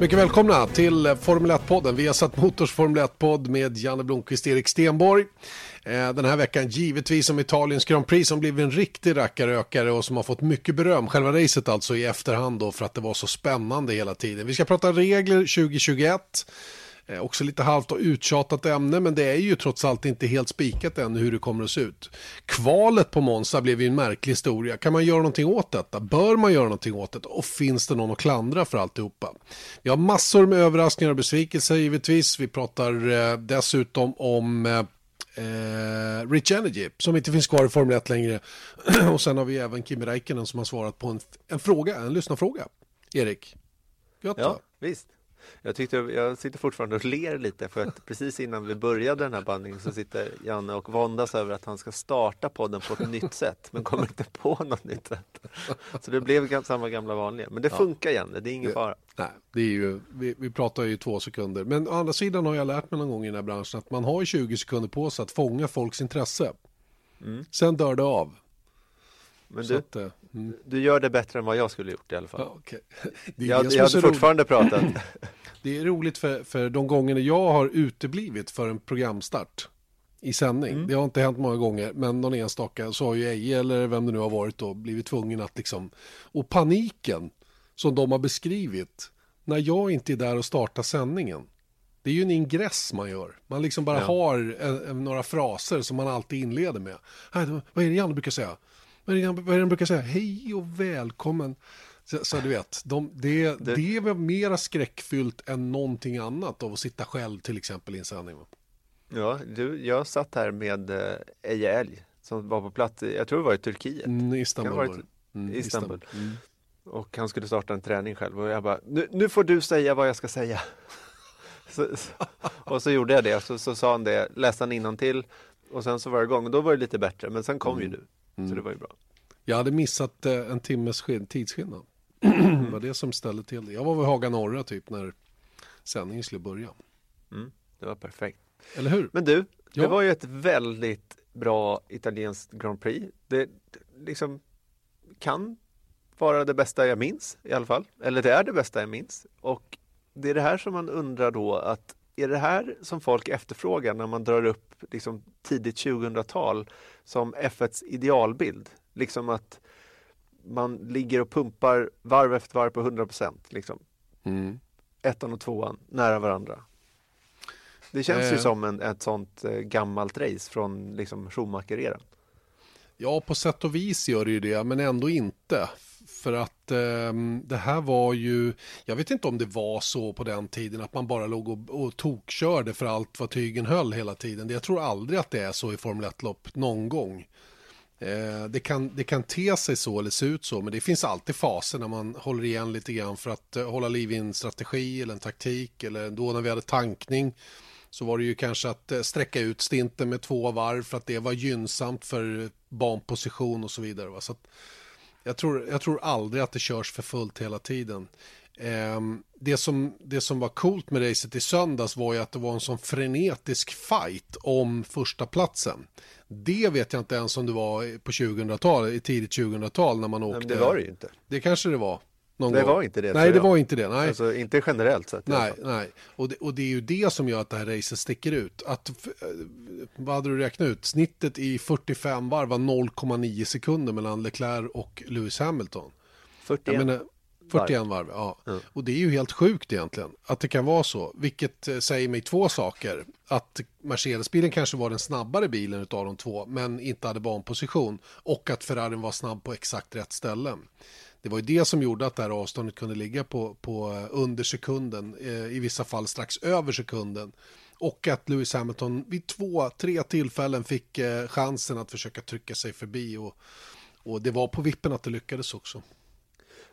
Mycket välkomna till Formel 1-podden. Vi har satt Motors Formel 1-podd med Janne Blomqvist och Erik Stenborg. Eh, den här veckan givetvis som Italiens Grand Prix som blivit en riktig rackarökare och som har fått mycket beröm, själva racet alltså i efterhand då för att det var så spännande hela tiden. Vi ska prata regler 2021. Eh, också lite halvt och uttjatat ämne, men det är ju trots allt inte helt spikat än hur det kommer att se ut. Kvalet på Monza blev ju en märklig historia. Kan man göra någonting åt detta? Bör man göra någonting åt det? Och finns det någon att klandra för alltihopa? Vi har massor med överraskningar och besvikelser givetvis. Vi pratar eh, dessutom om eh, eh Rich Energy som inte finns kvar i Formel 1 längre. och sen har vi även Kimi Räikkönen som har svarat på en, en fråga, en lyssnarfråga. Erik, gött Ja, visst. Jag, tyckte, jag sitter fortfarande och ler lite för att precis innan vi började den här bandningen så sitter Janne och våndas över att han ska starta podden på ett nytt sätt men kommer inte på något nytt sätt. Så det blev samma gamla vanliga. Men det funkar Janne, det är ingen fara. Nej, det är ju, vi, vi pratar ju två sekunder. Men å andra sidan har jag lärt mig någon gång i den här branschen att man har 20 sekunder på sig att fånga folks intresse. Mm. Sen dör det av. Men du, att, mm. du gör det bättre än vad jag skulle gjort i alla fall. Ja, okay. jag, jag hade fortfarande pratat. det är roligt för, för de gångerna jag har uteblivit för en programstart i sändning. Mm. Det har inte hänt många gånger, men någon enstaka så har ju Eje eller vem det nu har varit då blivit tvungen att liksom... Och paniken som de har beskrivit när jag inte är där och startar sändningen. Det är ju en ingress man gör. Man liksom bara ja. har en, en, några fraser som man alltid inleder med. Vad är det Janne brukar säga? Vad är det, det de brukar säga? Hej och välkommen. Så, så du vet, de, det, det... det är väl mera skräckfyllt än någonting annat av att sitta själv till exempel i en sändning. Ja, du, jag satt här med eh, Eje Älg som var på plats, jag tror det var i Turkiet. Mm, Istanbul. Varit, mm, Istanbul. Mm. Och han skulle starta en träning själv och jag bara, nu, nu får du säga vad jag ska säga. så, så, och så gjorde jag det, så, så sa han det, läste han till och sen så var det igång och då var det lite bättre, men sen kom ju mm. Så det var ju bra. Jag hade missat eh, en timmes tidsskillnad. det var det som ställde till det. Jag var vid Haga Norra typ när sändningen skulle börja. Mm, det var perfekt. Eller hur? Men du, ja. det var ju ett väldigt bra italienskt Grand Prix. Det liksom kan vara det bästa jag minns i alla fall. Eller det är det bästa jag minns. Och det är det här som man undrar då att är det här som folk efterfrågar när man drar upp liksom tidigt 2000-tal som F1s idealbild? Liksom att man ligger och pumpar varv efter varv på 100 procent. Liksom. Mm. Ettan och tvåan nära varandra. Det känns eh. ju som en, ett sånt eh, gammalt race från liksom Schumacher-eran. Ja, på sätt och vis gör det ju det, men ändå inte. För att eh, det här var ju, jag vet inte om det var så på den tiden att man bara låg och, och tokkörde för allt vad tygen höll hela tiden. Jag tror aldrig att det är så i Formel 1-lopp någon gång. Eh, det, kan, det kan te sig så eller se ut så, men det finns alltid faser när man håller igen lite grann för att eh, hålla liv i en strategi eller en taktik eller då när vi hade tankning så var det ju kanske att eh, sträcka ut stinten med två varv för att det var gynnsamt för eh, banposition och så vidare. Va? Så jag, tror, jag tror aldrig att det körs för fullt hela tiden. Ehm, det, som, det som var coolt med racet i söndags var ju att det var en sån frenetisk fight om första platsen. Det vet jag inte ens om det var på 2000-talet, i tidigt 2000-tal när man åkte. Men det var det ju inte. Det kanske det var. Någon det gång. var inte det. Nej, det var inte det. Nej. Alltså, inte generellt sett. Nej, nej. Och det, och det är ju det som gör att det här racet sticker ut. Att, eh, vad hade du räknat ut? Snittet i 45 varv var 0,9 sekunder mellan Leclerc och Lewis Hamilton. 41. Menar, 41 varv, ja. Mm. Och det är ju helt sjukt egentligen att det kan vara så. Vilket eh, säger mig två saker. Att Mercedes-bilen kanske var den snabbare bilen av de två, men inte hade banposition. Och att Ferrari var snabb på exakt rätt ställe. Det var ju det som gjorde att det här avståndet kunde ligga på, på eh, under sekunden, eh, i vissa fall strax över sekunden. Och att Lewis Hamilton vid två, tre tillfällen fick chansen att försöka trycka sig förbi. Och, och det var på vippen att det lyckades också.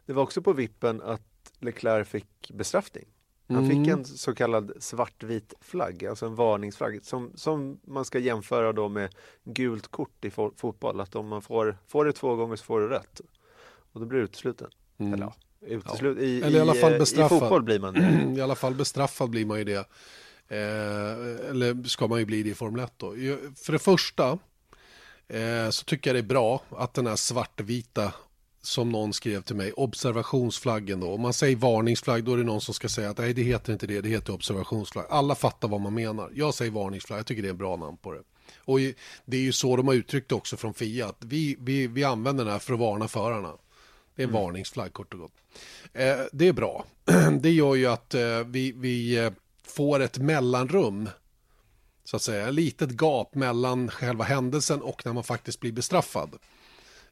Det var också på vippen att Leclerc fick bestraffning. Han fick en så kallad svartvit flagg, alltså en varningsflagg som, som man ska jämföra då med gult kort i fo fotboll. Att om man får, får det två gånger så får du rätt. Och då blir du utesluten. Mm. Eller, ja, uteslut, i, Eller i alla fall i, bestraffad. I fotboll blir man det. I alla fall bestraffad blir man ju det. Eh, eller ska man ju bli det i Formel 1 då. För det första eh, så tycker jag det är bra att den här svartvita som någon skrev till mig, observationsflaggen då. Om man säger varningsflagg då är det någon som ska säga att nej det heter inte det, det heter observationsflagg. Alla fattar vad man menar. Jag säger varningsflagg, jag tycker det är en bra namn på det. Och det är ju så de har uttryckt också från FIA, att vi, vi, vi använder den här för att varna förarna. Det är en varningsflagg kort och gott. Eh, det är bra. det gör ju att eh, vi, vi eh, får ett mellanrum så att säga, ett litet gap mellan själva händelsen och när man faktiskt blir bestraffad.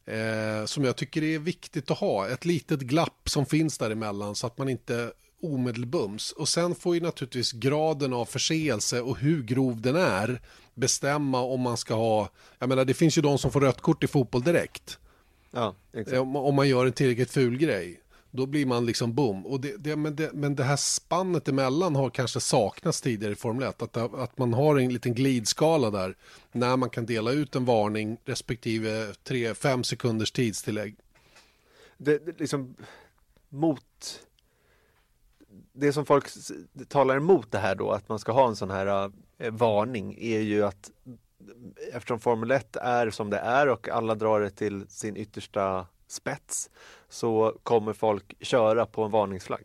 Eh, som jag tycker är viktigt att ha, ett litet glapp som finns däremellan så att man inte omedelbums. Och sen får ju naturligtvis graden av förseelse och hur grov den är bestämma om man ska ha, jag menar det finns ju de som får rött kort i fotboll direkt. Ja, Om, om man gör en tillräckligt ful grej. Då blir man liksom. Och det, det, men, det, men det här spannet emellan har kanske saknats tidigare i Formel 1. Att, att man har en liten glidskala där. När man kan dela ut en varning respektive 3-5 sekunders tidstillägg. det, det liksom mot det som folk talar emot det här då att man ska ha en sån här eh, varning är ju att eftersom Formel 1 är som det är och alla drar det till sin yttersta spets så kommer folk köra på en varningsflagg.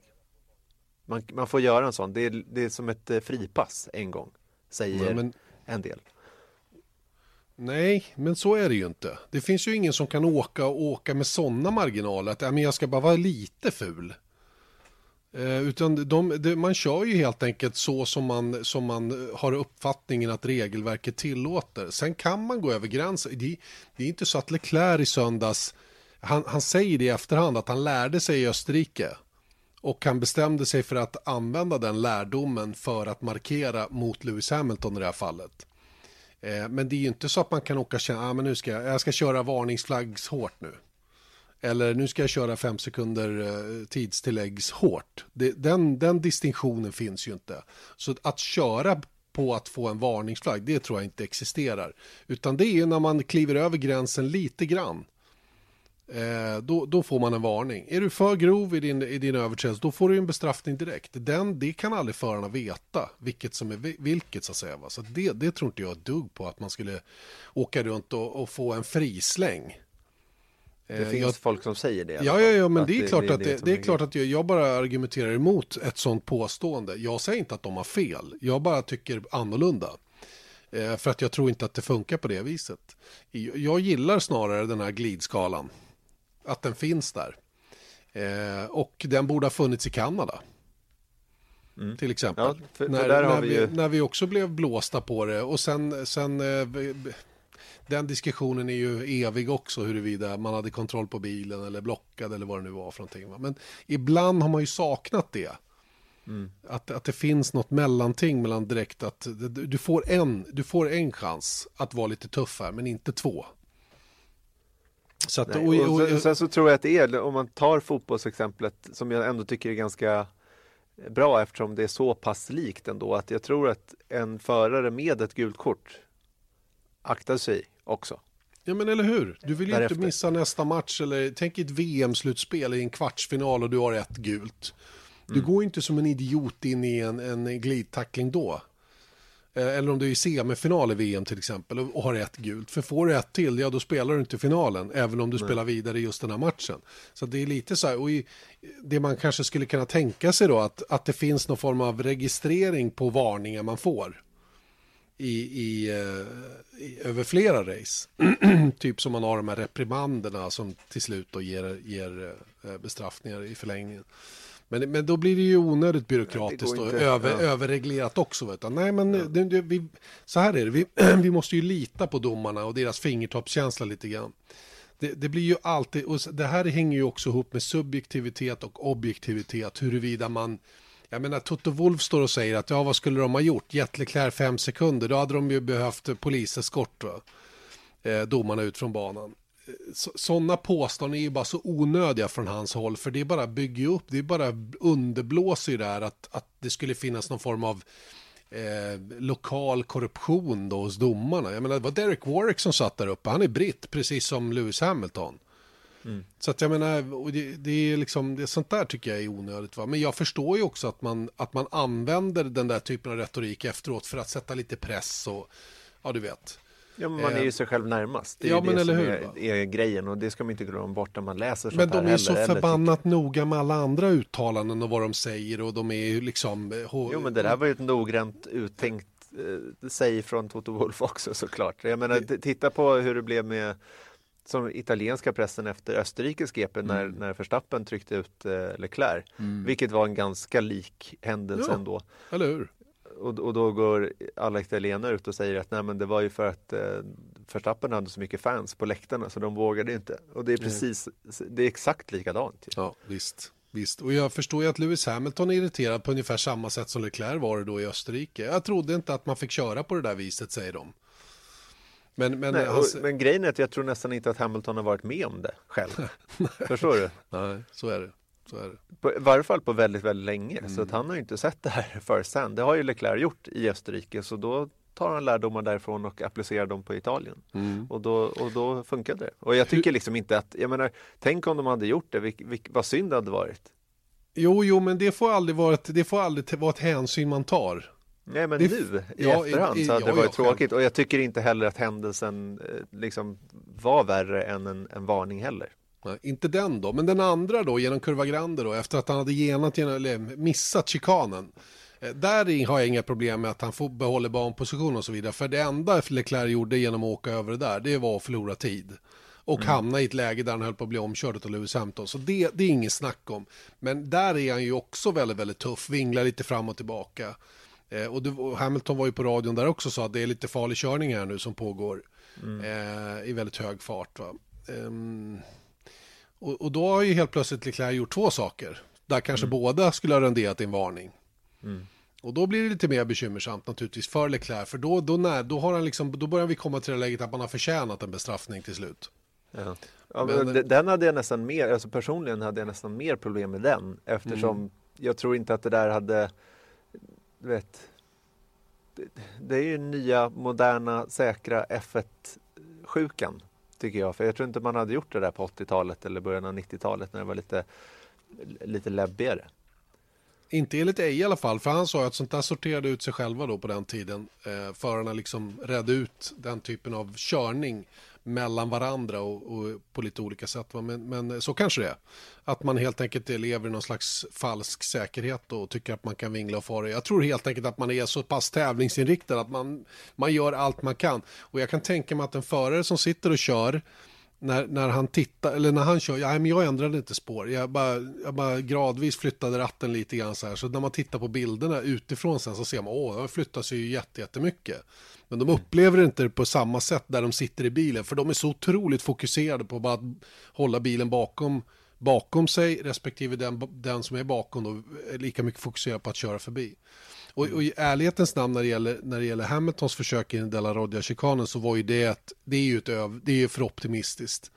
Man, man får göra en sån, det är, det är som ett eh, fripass en gång, säger Men, men, en del. nej, men så är det ju inte. Det finns ju ingen som kan åka och åka med sådana marginaler. Att ja, men jag ska bara vara lite ful. Eh, utan de, de, man kör ju helt enkelt så som man, som man eh, har uppfattningen att regelverket tillåter. Sen kan man gå över gränsen. Det, det är inte så att Leclerc i söndags, han, han säger det i efterhand att han lärde sig i Österrike. Och han bestämde sig för att använda den lärdomen för att markera mot Lewis Hamilton i det här fallet. Eh, men det är ju inte så att man kan åka och känna, ah, men nu ska jag, jag ska köra varningsflaggs hårt nu. Eller nu ska jag köra fem sekunder eh, tidstilläggs hårt. Det, den, den distinktionen finns ju inte. Så att köra på att få en varningsflagg, det tror jag inte existerar. Utan det är ju när man kliver över gränsen lite grann. Eh, då, då får man en varning. Är du för grov i din, i din överträdelse, då får du en bestraffning direkt. Den, det kan aldrig förarna veta, vilket som är vilket så att säga. Va? Så det, det tror inte jag ett dugg på, att man skulle åka runt och, och få en frisläng. Det Eh, finns jag- folk som säger det. Ja, ja, ja, men det är klart att, det, det är är klart att jag, jag bara argumenterar emot ett sånt påstående. Jag säger inte att de har fel, jag bara tycker annorlunda. Eh, för att jag tror inte att det funkar på det viset. Jag, gillar snarare den här glidskalan. Att den finns där. Eh, och den borde ha funnits i Kanada. Till exempel. Ja, för- för när, när, vi ju- när vi också blev blåsta på det. Och sen, sen eh, den diskussionen är ju evig också huruvida man hade kontroll på bilen eller blockad eller vad det nu var för någonting. va. Men ibland har man ju saknat det. Att, att det finns något mellanting mellan direkt att du, du, får en, du får en chans att vara lite tuff här men inte två. Så att, Nej, och, och och, sen, sen så tror jag att det är, om man tar fotbollsexemplet som jag ändå tycker är ganska bra eftersom det är så pass likt ändå att jag tror att en förare med ett gult kort aktar sig också. Ja men eller hur? Du vill ju Därefter. inte missa nästa match eller tänk ett VM-slutspel i en kvartsfinal och du har ett gult. Du Mm. går inte som en idiot in i en, en glidtackling då. Eh, Eller om du är i semifinal i VM till exempel och har ett gult. För får du ett till, ja då spelar du inte finalen. Även om du spelar vidare just den här matchen. Så det är lite så här, och i, det man kanske skulle kunna tänka sig då att, att det finns någon form av registrering på varningar man får. I, i, eh, i, över flera race. typ som man har de här reprimanderna som till slut då ger, ger eh, bestraffningar i förlängningen. Men, men då blir det ju onödigt byråkratiskt går och över, Ja. överreglerat också. Du. Nej, men det, det, vi, så här är det, vi, vi måste ju lita på domarna och deras fingertoppskänsla lite grann. Det, det blir ju alltid, och det här hänger ju också ihop med subjektivitet och objektivitet, huruvida man jag menar, Toto Wolf står och säger att ja, vad skulle de ha gjort? Gett Leclerc fem sekunder, då hade de ju behövt poliseskort, va? Eh, domarna ut från banan. Eh, sådana påståenden är ju bara så onödiga från hans håll, för det är bara bygger upp, det är bara underblåser ju där att, att det skulle finnas någon form av eh, lokal korruption då hos domarna. Jag menar, det var Derek Warwick som satt där uppe, han är britt, precis som Lewis Hamilton. Mm. Så att jag menar, det, det, är liksom, det sånt där tycker jag är onödigt. Va? Men jag förstår ju också att man, att man använder den där typen av retorik efteråt för att sätta lite press och, ja du vet. Ja, men man är ju eh, sig själv närmast. Det är ja, men det eller som hur, är, är, grejen och det ska man inte glömma bort när man läser sånt Men de är heller, så förbannat typ. noga med alla andra uttalanden och vad de säger och de är ju liksom... Eh, jo, men det där var ju ett noggrant uttänkt eh, säg från Toto Wolf också såklart. Jag menar, titta på hur det blev med som italienska pressen efter Österrikes GP när, mm. när Verstappen tryckte ut eh, Leclerc. Mm. Vilket var en ganska lik händelse ja, ändå. Eller hur? Och, och då går alla italienare ut och säger att nej men det var ju för att eh, Verstappen hade så mycket fans på läktarna så de vågade inte. Och det är precis, mm. det är exakt likadant. Ja, visst. Visst, och jag förstår ju att Lewis Hamilton är irriterad på ungefär samma sätt som Leclerc var det då i Österrike. Jag trodde inte att man fick köra på det där viset, säger de. Men, men, Nej, hans... men grejen är att jag tror nästan inte att Hamilton har varit med om det själv. Förstår du? Nej, så är det. Så är det. På, I varje fall på väldigt, väldigt länge. Mm. Så att han har inte sett det här first hand. Det har ju Leclerc gjort i Österrike. Så då tar han lärdomar därifrån och applicerar dem på Italien. Mm. Och, då, och då funkade det. Och jag tycker liksom inte att, jag menar, tänk om de hade gjort det, vilk, vilk, vad synd det hade varit. Jo, jo, men det får aldrig vara ett, det får aldrig vara ett hänsyn man tar. Nej men det, nu i ja, efterhand så hade ja, det varit ja, tråkigt och jag tycker inte heller att händelsen eh, liksom var värre än en, en varning heller. Nej, inte den då, men den andra då genom Kurva Grande då efter att han hade genat eller missat chikanen. Eh, där har jag inga problem med att han får behålla banposition och så vidare. För det enda Leclerc gjorde genom att åka över det där, det var att förlora tid. Och mm. hamna i ett läge där han höll på att bli omkörd av Lewis Hampton. Så det, det är inget snack om. Men där är han ju också väldigt, väldigt tuff, vinglar lite fram och tillbaka. Eh, och, du, och, Hamilton var ju på radion där också och sa att det är lite farlig körning här nu som pågår mm. eh, i väldigt hög fart. Um, och, och, då har ju helt plötsligt Leclerc gjort två saker. Där kanske mm. båda skulle ha renderat en varning. Mm. Och då blir det lite mer bekymmersamt naturligtvis för Leclerc. För då, då, när, då, har han liksom, då börjar vi komma till det läget att man har förtjänat en bestraffning till slut. Ja. Ja, men, den hade jag nästan mer, alltså personligen hade jag nästan mer problem med den. Eftersom mm. jag tror inte att det där hade du vet, det är ju nya, moderna, säkra F1-sjukan, tycker jag. För jag tror inte man hade gjort det där på 80-talet eller början av 90-talet när det var lite, lite läbbigare. Inte enligt Eje i alla fall, för han sa att sånt där sorterade ut sig själva då på den tiden. Eh, förarna liksom redde ut den typen av körning mellan varandra och, och på lite olika sätt. Men, men, så kanske det är. Att man helt enkelt lever i någon slags falsk säkerhet och tycker att man kan vingla och fara. Jag tror helt enkelt att man är så pass tävlingsinriktad att man, man gör allt man kan. Och jag kan tänka mig att en förare som sitter och kör när, när han tittar, eller när han kör, ja, men jag ändrade inte spår. Jag bara, jag bara gradvis flyttade ratten lite grann så här. Så när man tittar på bilderna utifrån sen så ser man, åh, det flyttar sig ju jättemycket. Men de upplever inte det på samma sätt där de sitter i bilen. För de är så otroligt fokuserade på bara att hålla bilen bakom, bakom sig. Respektive den, den som är bakom då är lika mycket fokuserad på att köra förbi. Och, och, i ärlighetens namn när det gäller, när det gäller Hamiltons försök i den Della Rodja-chikanen så var ju det att det är ju ett öv, det är ju för optimistiskt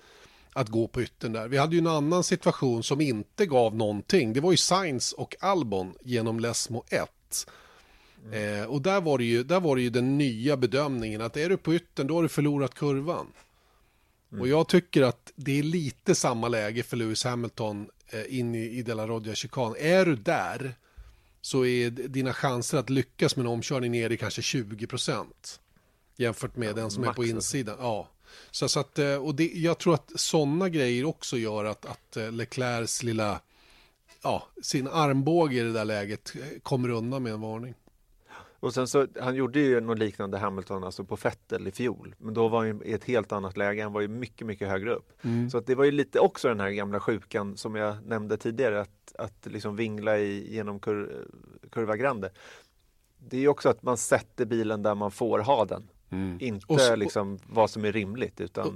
att gå på yttern där. Vi hade ju en annan situation som inte gav någonting. Det var ju Sainz och Albon genom Lesmo 1 Eh, och där var, det ju, där var det ju den nya bedömningen att är du på yttern då har du förlorat kurvan. Mm. Och jag tycker att det är lite samma läge för Lewis Hamilton eh, in i, i Della Rodja chikan. Är du där så är dina chanser att lyckas med en omkörning nere i kanske 20 procent. Jämfört med ja, den som är på insidan. Ja. Så, så att, eh, och det, jag tror att sådana grejer också gör att, att eh, Leclercs lilla, ja, sin armbåge i det där läget eh, kommer undan med en varning. Och sen så, han gjorde ju något liknande Hamilton alltså på Fettel i fjol. Men då var han i ett helt annat läge. Han var ju mycket, mycket högre upp. Mm. Så att det var ju lite också den här gamla sjukan som jag nämnde tidigare. Att, att liksom vingla i, genom kur, Kurva Grande. Det är ju också att man sätter bilen där man får ha den. Mm. Inte så, liksom vad som är rimligt utan och,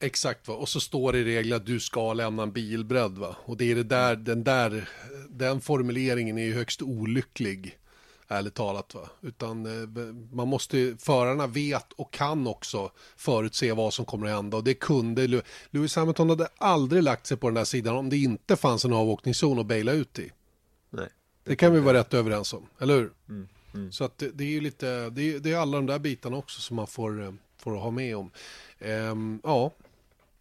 Exakt, va? och så står det i regel att du ska lämna en bilbredd. Va? Och det är det där, den där, den formuleringen är ju högst olycklig ärligt talat. Va? Utan eh, man måste, förarna vet och kan också förutse vad som kommer att hända och det kunde Lewis Hamilton hade aldrig lagt sig på den där sidan om det inte fanns en avåkningszon att baila ut i. Nej, det, det kan vi vara rätt överens om, eller hur? Mm, mm. Så att det, det, är ju lite, det är, det är alla de där bitarna också som man får, eh, får ha med om. Um, ja,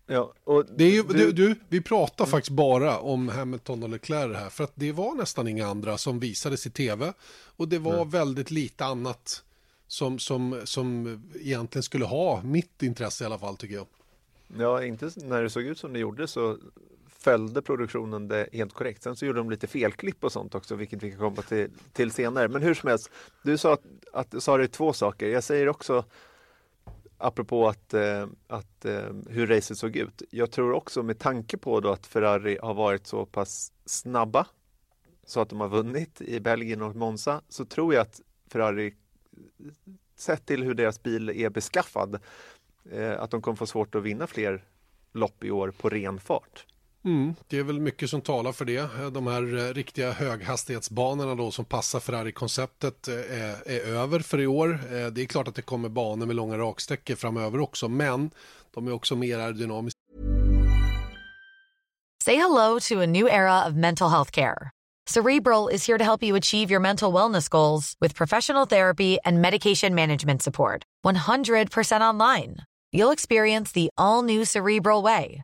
Ja, och det är ju, du, du, vi pratar faktiskt bara om Hamilton och Leclerc här, för att det var nästan inga andra som visades i tv och det var mm. väldigt lite annat som, som, som egentligen skulle ha mitt intresse i alla fall tycker jag. Ja, inte när det såg ut som det gjorde så följde produktionen det helt korrekt. Sen så gjorde de lite felklipp och sånt också, vilket vi kan komma till, till senare. Men hur som helst, du sa att, att sa det två saker. Jag säger också apropå att, eh, att, eh, hur racet såg ut. Jag tror också med tanke på då att Ferrari har varit så pass snabba så att de har vunnit i Belgien och Monza så tror jag att Ferrari sett till hur deras bil är beskaffad eh, att de kommer få svårt att vinna fler lopp i år på ren fart. Mm, det är väl mycket som talar för det. De här eh, riktiga höghastighetsbanorna då som passar Ferrari-konceptet är, eh, är över för i år. Eh, det är klart att det kommer banor med långa raksträckor framöver också, men de är också mer aerodynamiska. Say hello to a new era of mental health care. Cerebral is here to help you achieve your mental wellness goals with professional therapy and medication management support. 100% online. You'll experience the all new Cerebral Way,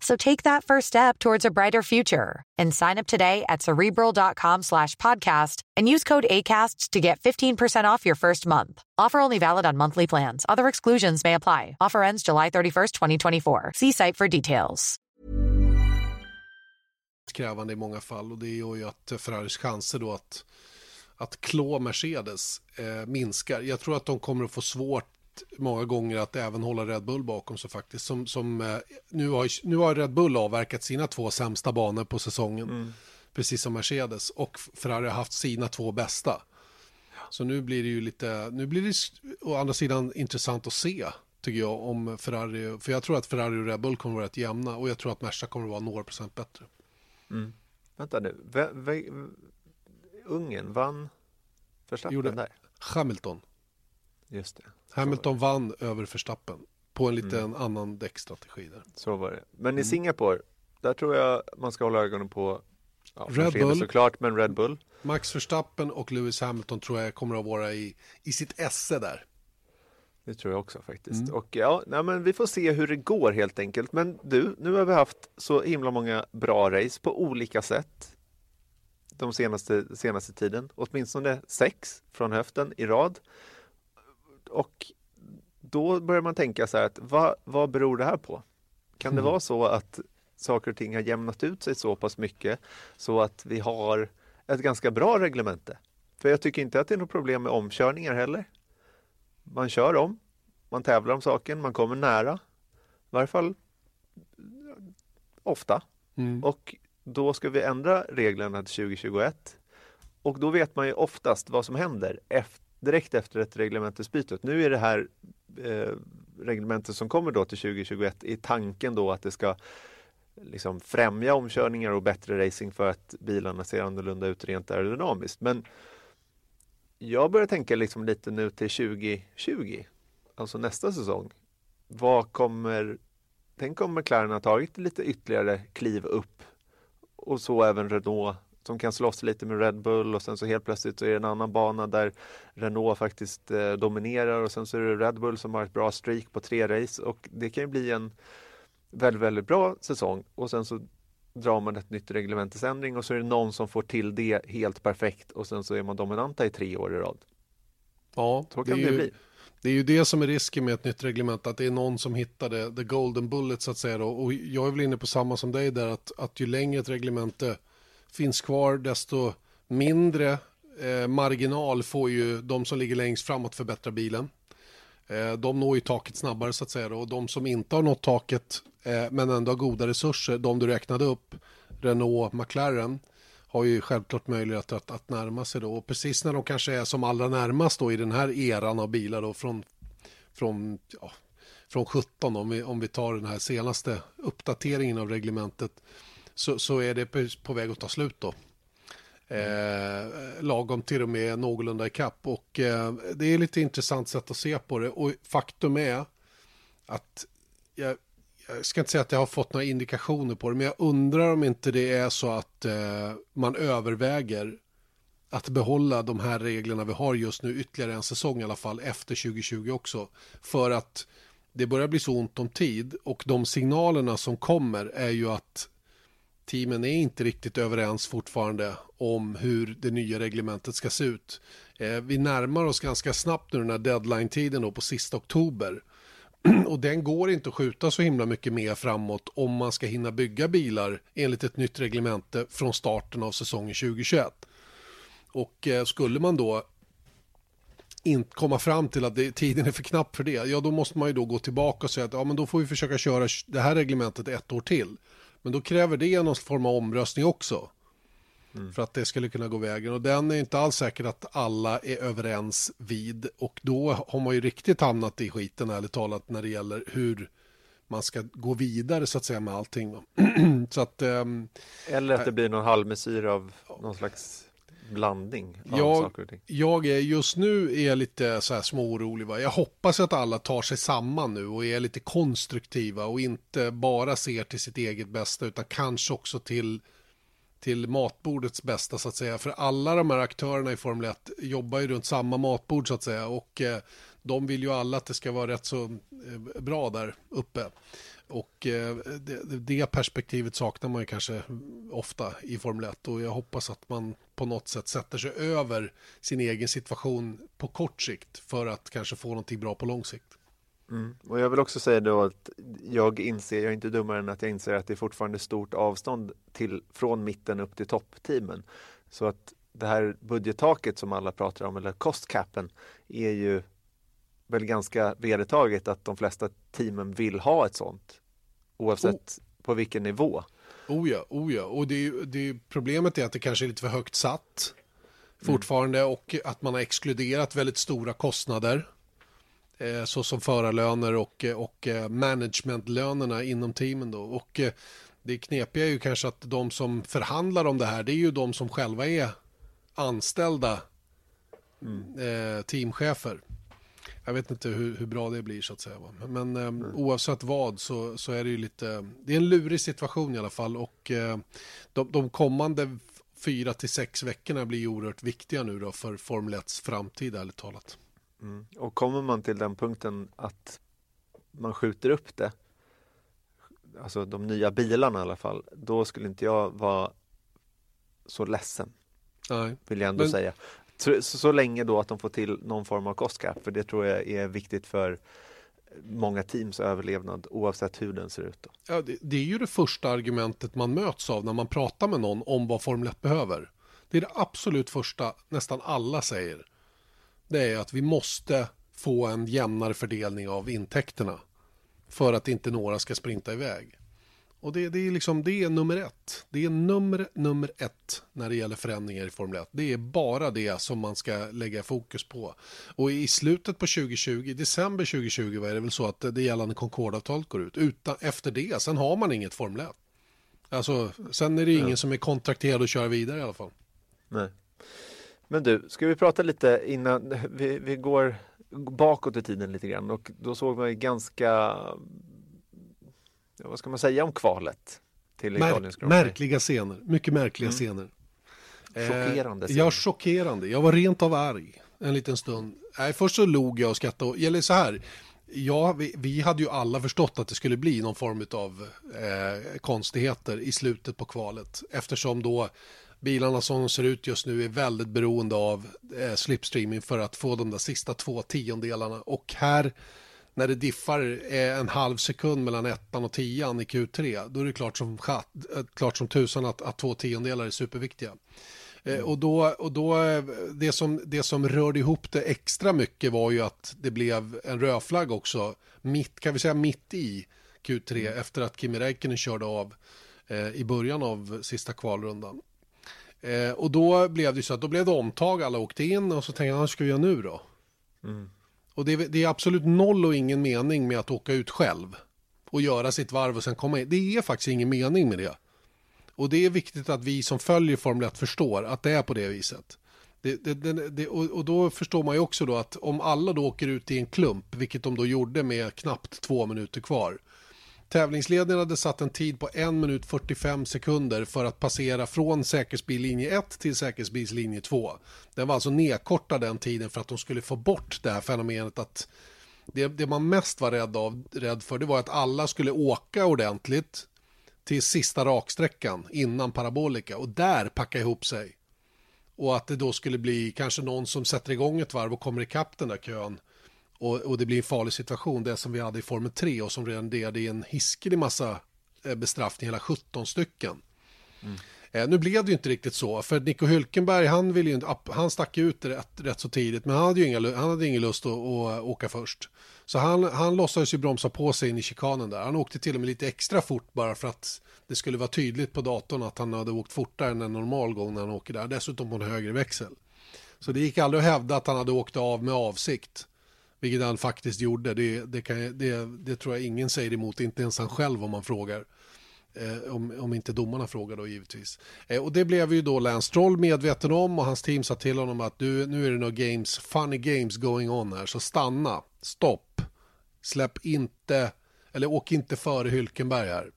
So take that first step towards a brighter future and sign up today at cerebral.com slash podcast and use code ACasts to get 15% off your first month. Offer only valid on monthly plans. Other exclusions may apply. Offer ends July 31st, 2024. See site for details. Krävande i många fall och det gör ju att Ferraris chanser då att, att klå Mercedes eh, minskar. Jag tror att de kommer att få svårt många gånger att även hålla Red Bull bakom sig faktiskt. Som, som, eh, nu, har, nu har Red Bull avverkat sina två sämsta banor på säsongen. Mm. Precis som Mercedes. Och Ferrari har haft sina två bästa. Så nu blir det ju lite, nu blir det å andra sidan intressant att se tycker jag om Ferrari. För jag tror att Ferrari och Red Bull kommer att vara rätt jämna och jag tror att Merca kommer att vara några procent bättre. Mm. Vänta nu, v v Ungern vann Verstappen där? Hamilton. Just det. Hamilton vann över Verstappen på en lite mm. annan däckstrategi där. Så var det. Men i mm. Singapore, där tror jag man ska hålla ögonen på ja, Red Bull såklart, men Red Bull. Max Verstappen och Lewis Hamilton tror jag kommer att vara i, i sitt esse där. Det tror jag också faktiskt. Mm. Och ja, nej, men vi får se hur det går helt enkelt. Men du, nu har vi haft så himla många bra race på olika sätt de senaste, senaste tiden. Åtminstone sex från höften i rad. Och då börjar man tänka så här att vad, vad beror det här på? Kan det mm. vara så att saker och ting har jämnat ut sig så pass mycket så att vi har ett ganska bra reglemente? För jag tycker inte att det är något problem med omkörningar heller. Man kör om, man tävlar om saken, man kommer nära. I varje fall ofta. Mm. Och då ska vi ändra reglerna till 2021. Och då vet man ju oftast vad som händer efter direkt efter ett reglementesbyte. Nu är det här eh, reglementet som kommer då till 2021 i tanken då att det ska liksom främja omkörningar och bättre racing för att bilarna ser annorlunda ut rent aerodynamiskt. Men jag börjar tänka liksom lite nu till 2020, alltså nästa säsong. Vad kommer, tänk om McLaren har tagit lite ytterligare kliv upp och så även Renault som kan slåss lite med Red Bull och sen så helt plötsligt så är det en annan bana där Renault faktiskt eh, dominerar och sen så är det Red Bull som har ett bra streak på tre race och det kan ju bli en väldigt, väldigt bra säsong och sen så drar man ett nytt reglementesändring och så är det någon som får till det helt perfekt och sen så är man dominanta i tre år i rad. Ja, så kan det, det ju, bli. Det är ju det som är risken med ett nytt reglement, att det är någon som hittar det, the golden bullet så att säga. Då. Och jag är väl inne på samma som dig där, att, att ju längre ett reglemente finns kvar, desto mindre eh, marginal får ju de som ligger längst fram att förbättra bilen. Eh, de når ju taket snabbare så att säga och de som inte har nått taket eh, men ändå har goda resurser, de du räknade upp, Renault, McLaren, har ju självklart möjlighet att, att närma sig då. Och precis när de kanske är som allra närmast då i den här eran av bilar då från, från, ja, från 17 om vi, om vi tar den här senaste uppdateringen av reglementet så, så är det på, väg att ta slut då. Eh, lagom till och med någorlunda ikapp och eh, det är lite intressant sätt att se på det. Och faktum är att jag, jag ska inte säga att jag har fått några indikationer på det men jag undrar om inte det är så att eh, man överväger att behålla de här reglerna vi har just nu ytterligare en säsong i alla fall efter 2020 också. För att det börjar bli så ont om tid. Och de signalerna som kommer är ju att teamen är inte riktigt överens fortfarande om hur det nya reglementet ska se ut. Eh, vi närmar oss ganska snabbt nu den här deadline-tiden då på sista oktober. Och den går inte att skjuta så himla mycket mer framåt om man ska hinna bygga bilar enligt ett nytt reglemente från starten av säsongen 2021. Och eh, skulle man då inte komma fram till att det, tiden är för knapp för det, ja då måste man ju då gå tillbaka och säga att ja, men då får vi försöka köra det här reglementet ett år till. Men då kräver det någon form av omröstning också. Mm. För att det skulle kunna gå vägen. Och den är inte alls säker att alla är överens vid. Och då har man ju riktigt hamnat i skiten ärligt talat när det gäller hur man ska gå vidare så att säga med allting. så att, um, Eller att det blir någon halvmesyr av någon slags blandning av jag, saker och ting. Jag är just nu är lite så här småorolig. Va? Jag hoppas att alla tar sig samman nu och är lite konstruktiva och inte bara ser till sitt eget bästa utan kanske också till till matbordets bästa så att säga. För alla de här aktörerna i Formel 1 jobbar ju runt samma matbord så att säga och eh, de vill ju alla att det ska vara rätt så eh, bra där uppe. Och eh, det, det, perspektivet saknar man ju kanske ofta i Formel 1 och jag hoppas att man på något sätt sätter sig över sin egen situation på kort sikt för att kanske få någonting bra på lång sikt. Mm. Och jag vill också säga då att jag inser, jag är inte dummare än att jag inser att det är fortfarande stort avstånd till, från mitten upp till toppteamen. Så att det här budgettaket som alla pratar om, eller cost capen, är ju väl ganska vedertaget att de flesta teamen vill ha ett sånt oavsett oh. på vilken nivå. Oh ja, oh ja. och det, det, problemet är att det kanske är lite för högt satt fortfarande mm. och att man har exkluderat väldigt stora kostnader eh, såsom förarlöner och, och eh, managementlönerna inom teamen då. Och eh, det knepiga är ju kanske att de som förhandlar om det här det är ju de som själva är anställda mm. eh, teamchefer. Jag vet inte hur, hur, bra det blir så att säga. Men eh, mm. oavsett vad så, så är det ju lite, det är en lurig situation i alla fall och eh, de, de kommande fyra till sex veckorna blir oerhört viktiga nu då för Formel 1s framtid ärligt talat. Mm. Och kommer man till den punkten att man skjuter upp det, alltså de nya bilarna i alla fall, då skulle inte jag vara så ledsen. Nej. Vill jag ändå Men... säga. Så, så, länge då att de får till någon form av kostkap, för det tror jag är viktigt för många teams överlevnad oavsett hur den ser ut. Då. Ja, det, det, är ju det första argumentet man möts av när man pratar med någon om vad Formel 1 behöver. Det är det absolut första nästan alla säger. Det är att vi måste få en jämnare fördelning av intäkterna för att inte några ska sprinta iväg. Och det, det, är liksom, det är nummer ett. Det är nummer, nummer ett när det gäller förändringar i Formel 1. Det är bara det som man ska lägga fokus på. Och i slutet på 2020, december 2020 var det väl så att det gällande Concordavtalet går ut. Utan, efter det, sen har man inget Formel 1. Alltså, sen är det ingen ja. som är kontrakterad att köra vidare i alla fall. Nej. Men du, ska vi prata lite innan vi, vi går bakåt i tiden lite grann och då såg man ju ganska vad ska man säga om kvalet till Märk, Märkliga scener, mycket märkliga mm. scener. Chockerande scener. Ja, chockerande. Jag var rent av arg en liten stund. Nej, först så log jag och skrattade. Eller så här, ja, vi, vi, hade ju alla förstått att det skulle bli någon form av eh, konstigheter i slutet på kvalet. Eftersom då bilarna som de ser ut just nu är väldigt beroende av eh, slipstreaming för att få de där sista två tiondelarna. Och här när det diffar en halv sekund mellan ettan och tian i Q3, då är det klart som, klart som tusan att, att två tiondelar är superviktiga. Eh, och då, och då eh, det, som, det som rörde ihop det extra mycket var ju att det blev en rödflagg också, mitt, kan vi säga mitt i Q3, mm. efter att Kimi Räikkönen körde av eh, i början av sista kvalrundan. Eh, och då blev det så att då blev det omtag, alla åkte in och så tänkte jag, vad ska vi göra nu då? Mm. Och det, det, är absolut noll och ingen mening med att åka ut själv och göra sitt varv och sen komma in. Det är faktiskt ingen mening med det. Och det är viktigt att vi som följer Formel 1 förstår att det är på det viset. Det, det, det, och, och, då förstår man ju också då att om alla då åker ut i en klump, vilket de då gjorde med knappt två minuter kvar. Tävlingsledningen hade satt en tid på 1 minut 45 sekunder för att passera från säkerhetsbillinje 1 till säkerhetsbilslinje 2. Den var alltså nedkortad den tiden för att de skulle få bort det här fenomenet att det, det man mest var rädd, av, rädd för det var att alla skulle åka ordentligt till sista raksträckan innan parabolika och där packa ihop sig. Och att det då skulle bli kanske någon som sätter igång ett varv och kommer ikapp den där kön. Och, och det blir en farlig situation, det som vi hade i Formel 3 och som renderade i en hiskelig massa eh, bestraffning, hela 17 stycken. Mm. Eh, nu blev det ju inte riktigt så, för Nico Hülkenberg han, ville ju, han stack ut rätt, rätt så tidigt, men han hade ju inga, han hade ingen lust att, att åka först. Så han, han låtsades ju bromsa på sig in i chikanen där. Han åkte till och med lite extra fort bara för att det skulle vara tydligt på datorn att han hade åkt fortare än en normal gång när han åker där. Dessutom på en högre växel. Så det gick aldrig att hävda att han hade åkt av med avsikt. Vilket han faktiskt gjorde. Det, det, kan, det, det tror jag ingen säger emot, inte ens han själv om man frågar. Eh, om, om inte domarna frågar då givetvis. Eh, och det blev ju då Lance Stroll medveten om och hans team sa till honom att du, nu är det några games, funny games going on här, så stanna, stopp, släpp inte, eller åk inte före Hylkenberg här.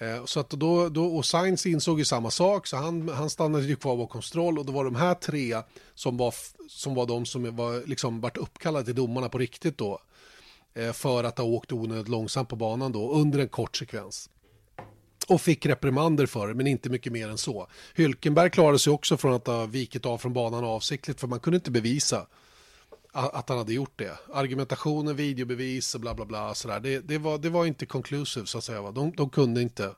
Eh, så att då, då, och Sainz insåg ju samma sak, så han, han stannade ju kvar bakom Stroll och då var de här tre som var, som var de som var, liksom, vart uppkallade till domarna på riktigt då. Eh, för att ha åkt onödigt långsamt på banan då under en kort sekvens och fick reprimander för det, men inte mycket mer än så. Hylkenberg klarade sig också från att ha vikit av från banan avsiktligt, för man kunde inte bevisa att han hade gjort det. Argumentationen, videobevis och bla bla bla, sådär. Det, det, var, det var inte conclusive så att säga. De, de kunde inte.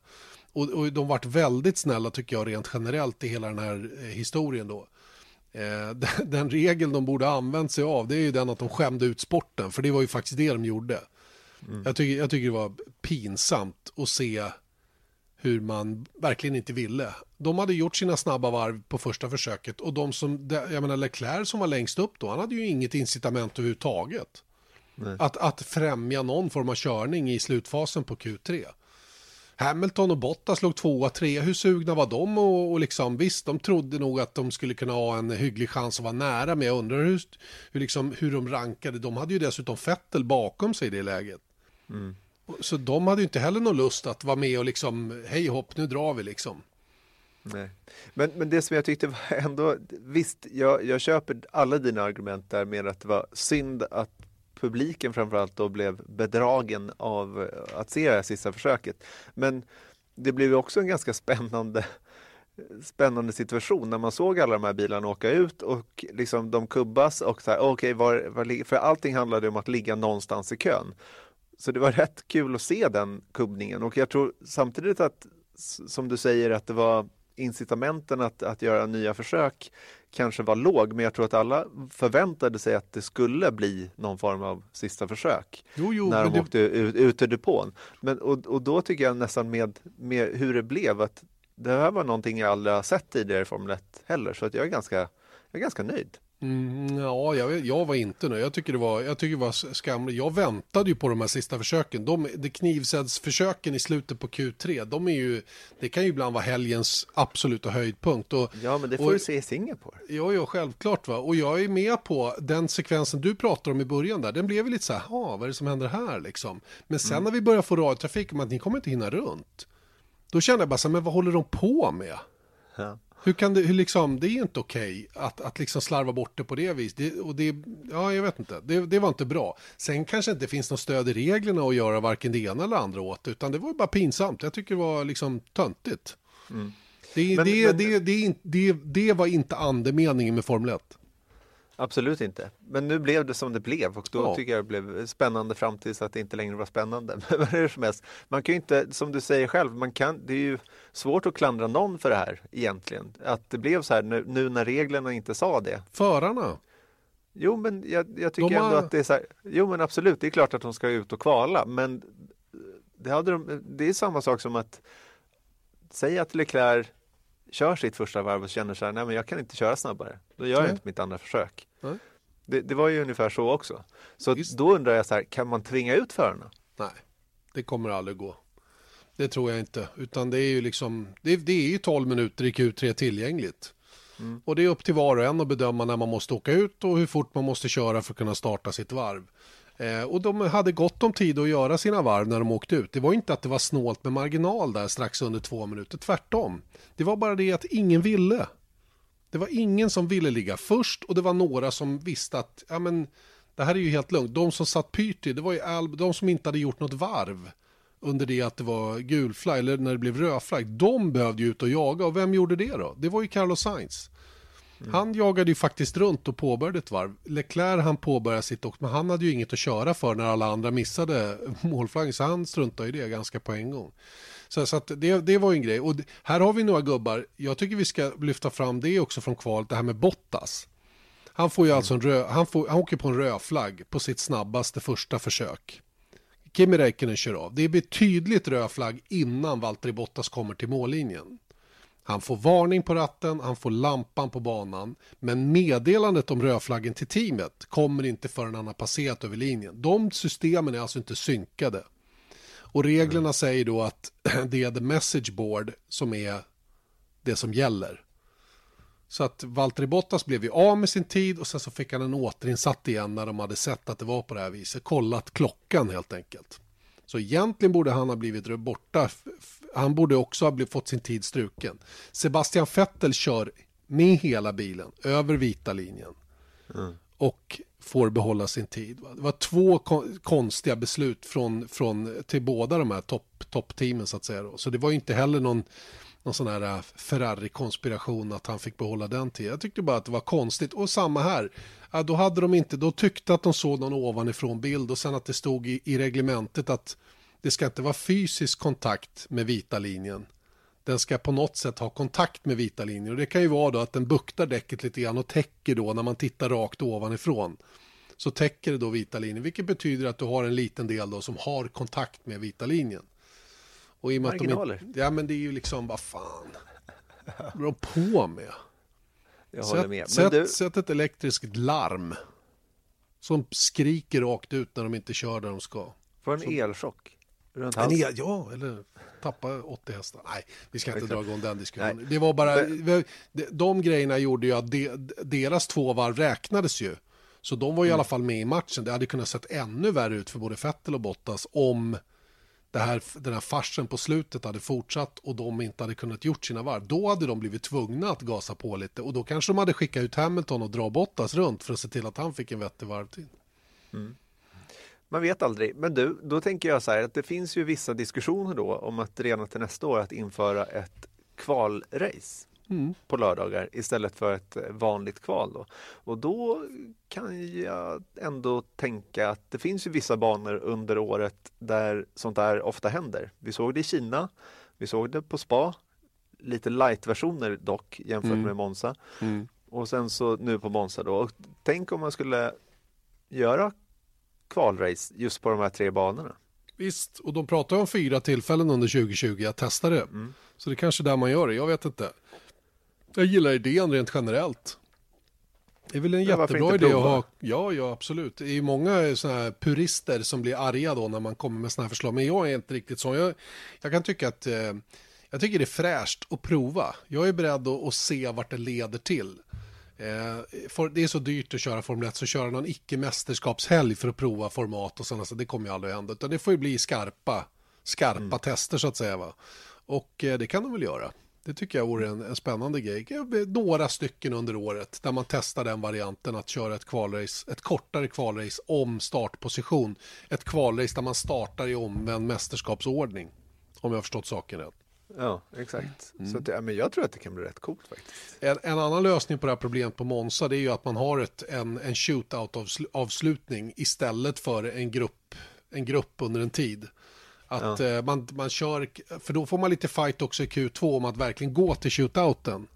Och, och de vart väldigt snälla tycker jag rent generellt i hela den här eh, historien då. Eh, den, den regel de borde ha använt sig av det är ju den att de skämde ut sporten, för det var ju faktiskt det de gjorde. Mm. Jag, tycker, jag tycker det var pinsamt att se hur man verkligen inte ville. De hade gjort sina snabba varv på första försöket och de som, jag menar Leclerc som var längst upp då, han hade ju inget incitament överhuvudtaget. Att, att främja någon form av körning i slutfasen på Q3. Hamilton och Bottas låg tvåa, trea. Hur sugna var de? Och, och liksom, visst, de trodde nog att de skulle kunna ha en hygglig chans att vara nära, men jag undrar hur, hur, liksom, hur de rankade. De hade ju dessutom Fettel bakom sig i det läget. Mm. Så de hade ju inte heller någon lust att vara med och liksom, hej hopp, nu drar vi liksom. Nej. Men, men det som jag tyckte var ändå, visst, jag, jag köper alla dina argument där med att det var synd att publiken framförallt då blev bedragen av eh, att se det här sista försöket. Men det blev också en ganska spännande spännande situation när man såg alla de här bilarna åka ut och liksom de kubbas och så här, okay, var, var, för allting handlade om att ligga någonstans i kön. Så det var rätt kul att se den kubbningen och jag tror samtidigt att som du säger att det var incitamenten att, att göra nya försök kanske var låg, men jag tror att alla förväntade sig att det skulle bli någon form av sista försök jo, jo, när de åkte ut, ut ur depån. Men, och, och då tycker jag nästan med, med hur det blev att det här var någonting jag aldrig har sett tidigare i Formel 1 heller, så att jag är ganska, jag är ganska nöjd. Mm, ja, jag, jag, var inte nöjd. Jag tycker det var, jag tycker det var skamligt. Jag väntade ju på de här sista försöken. De, de knivsädsförsöken i slutet på Q3, de är ju, det kan ju ibland vara helgens absoluta höjdpunkt. Och, ja, men det får och, du se i Singapore. Ja, ja, självklart. Va? Och jag är med på den sekvensen du pratar om i början där. Den blev ju lite så här, vad är det som händer här liksom? Men sen mm. när vi börjar få radiotrafik om att ni kommer inte hinna runt. Då kände jag bara så här, men vad håller de på med? Ja. Hur kan det, hur liksom, det är inte okej okay att, att liksom slarva bort det på det viset. Det, och det, ja, jag vet inte, det, det var inte bra. Sen kanske inte finns något stöd i reglerna att göra varken det ena eller andra åt, utan det var bara pinsamt. Jag tycker det var liksom töntigt. Mm. Det, men, det, men... det, det, det, det var inte andemeningen med Formel 1. Absolut inte. Men nu blev det som det blev och då Ja. tycker jag det blev spännande fram tills att det inte längre var spännande. Men vad är det som helst. Man kan ju inte, som du säger själv, man kan, det är ju svårt att klandra någon för det här egentligen. Att det blev så här nu, nu när reglerna inte sa det. Förarna. Jo, men jag, jag tycker har- ändå att det är så här, jo men absolut, det är klart att de ska ut och kvala, men det, hade de, det är samma sak som att säga att Leclerc kör sitt första varv och känner så här, nej men jag kan inte köra snabbare, då gör jag inte mitt andra försök. Det, det var ju ungefär så också. Så Visst. då undrar jag så här, kan man tvinga ut förarna? Nej, det kommer aldrig gå. Det tror jag inte. Utan det är ju liksom, det, det är ju 12 minuter i Q3 tillgängligt. Och det är upp till var och en att bedöma när man måste åka ut och hur fort man måste köra för att kunna starta sitt varv. Eh, och de hade gott om tid att göra sina varv när de åkte ut. Det var inte att det var snålt med marginal där strax under två minuter, tvärtom. Det var bara det att ingen ville. Det var ingen som ville ligga först och det var några som visste att ja, men, det här är ju helt lugnt. De som satt pyrt i, det var ju all, de som inte hade gjort något varv under det att det var gul flagg eller när det blev röd flagg. De behövde ju ut och jaga och vem gjorde det då? Det var ju Carlos Sainz. Han jagade ju faktiskt runt och påbörjade ett varv. Leclerc han påbörjade sitt också, men han hade ju inget att köra för när alla andra missade målflaggen, så han struntade i det ganska på en gång. Så, så det, det var ju en grej. Och här har vi några gubbar, jag tycker vi ska lyfta fram det också från kvalet, det här med Bottas. Han får ju alltså en röd, han, får, han åker på en rödflagg på sitt snabbaste första försök. Kimi Räikkönen kör av. Det blir tydligt röd flagg innan Valtteri Bottas kommer till mållinjen. Han får varning på ratten, han får lampan på banan. Men meddelandet om rödflaggen till teamet kommer inte förrän han har passerat över linjen. De systemen är alltså inte synkade. Och reglerna säger då att det är the message board som är det som gäller. Så att Valtteri Bottas blev ju av med sin tid och sen så fick han en återinsatt igen när de hade sett att det var på det här viset. Kollat klockan helt enkelt. Så egentligen borde han ha blivit borta. Han borde också ha blivit, fått sin tid struken. Sebastian Vettel kör med hela bilen över vita linjen. Och får behålla sin tid. va. Det var två kon- konstiga beslut från, från, till båda de här topp- toppteamen så att säga. Då. Så det var ju inte heller någon, någon sån här äh, Ferrari-konspiration att han fick behålla den tiden. Jag tyckte bara att det var konstigt. Och samma här. Ja, då hade de inte, då tyckte att de såg någon ovanifrån bild och sen att det stod i, i reglementet att det ska inte vara fysisk kontakt med vita linjen. Den ska på något sätt ha kontakt med vita linjen och det kan ju vara då att den buktar däcket lite grann och täcker då när man tittar rakt ovanifrån. Så täcker det då vita linjen vilket betyder att du har en liten del då som har kontakt med vita linjen. Och i och med att de inte, ja men det är ju liksom vad fan. Vad de på med? Jag håller Sätt, med. Men sätt, du, sätt ett elektriskt larm. Som skriker rakt ut när de inte kör där de ska. får en elchock runt En halsen. el, ja, eller tappa 80 hästar. Nej, vi ska inte dra igång den diskussionen. Nej. Det var bara, de, grejerna gjorde ju att de, deras två varv räknades ju. Så de var ju i alla fall med i matchen. Det hade kunnat sett ännu värre ut för både Vettel och Bottas om det här, den här farsen på slutet hade fortsatt och de inte hade kunnat gjort sina varv. Då hade de blivit tvungna att gasa på lite och då kanske de hade skickat ut Hamilton och dra Bottas runt för att se till att han fick en vettig varvtid. Man vet aldrig. Men du, då tänker jag så här att det finns ju vissa diskussioner då om att redan till nästa år att införa ett kvalrace på lördagar istället för ett vanligt kval. Då. Och då kan jag ändå tänka att det finns ju vissa banor under året där sånt där ofta händer. Vi såg det i Kina, vi såg det på spa, lite light-versioner dock jämfört med Monza. Och sen så nu på Monza då. Och tänk om man skulle göra kvalrace just på de här tre banorna. Visst, och de pratar om fyra tillfällen under 2020 att testa det. Så det är kanske där man gör det, jag vet inte. Jag gillar idén rent generellt. Det är väl en Ja, jättebra idé att ha. Ja, ja, absolut. Det är många såna här purister som blir arga då när man kommer med såna här förslag. Men jag är inte riktigt så. Jag, jag kan tycka att eh, jag tycker det är fräscht att prova. Jag är beredd att, att se vart det leder till. Eh, det är så dyrt att köra Formel 1 så köra någon icke-mästerskapshelg för att prova format och sådana så det kommer ju aldrig att hända. Utan det får ju bli skarpa, skarpa tester så att säga. Va? Och eh, det kan de väl göra. Det tycker jag vore en, en spännande grej. Några stycken under året där man testar den varianten att köra ett kvalrace, ett kortare kvalrace om startposition. Ett kvalrace där man startar i omvänd mästerskapsordning. Om jag har förstått saken rätt. Ja, exakt. Så att, ja, men jag tror att det kan bli rätt coolt faktiskt. En, en annan lösning på det här problemet på Monza det är ju att man har ett, en, en shootout-avslutning istället för en grupp, en grupp under en tid. Att Ja. eh, man, man kör, för då får man lite fight också i Q2 om att verkligen gå till shootouten.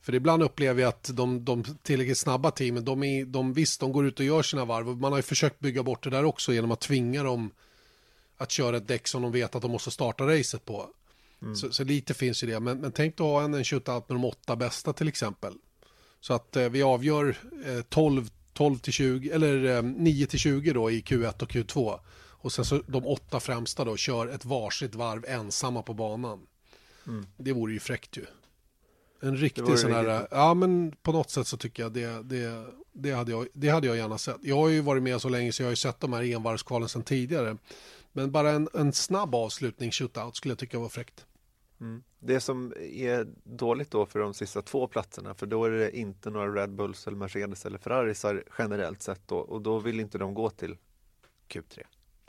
För ibland upplever jag att de, de tillräckligt snabba teamen, de, är, de, visst de går ut och gör sina varv. Man har ju försökt bygga bort det där också genom att tvinga dem att köra ett däck som de vet att de måste starta racet på. Så, så lite finns ju det. Men, men tänk att ha en, en shootout med de åtta bästa till exempel. Så att eh, vi avgör eh, 12, 12 till 20, eller eh, 9 till 20 då i Q1 och Q2. Och sen så de åtta främsta då kör ett varsitt varv ensamma på banan. Det vore ju fräckt ju. En riktig sån här, riktigt. ja men på något sätt så tycker jag det, det, det, hade jag, det hade jag gärna sett. Jag har ju varit med så länge så jag har ju sett de här envarvskvalen sedan tidigare. Men bara en, en snabb avslutning, shootout, skulle jag tycka var fräckt. Mm. Det som är dåligt då för de sista två platserna, för då är det inte några Red Bulls eller Mercedes eller Ferrarisar generellt sett då, och då vill inte de gå till Q3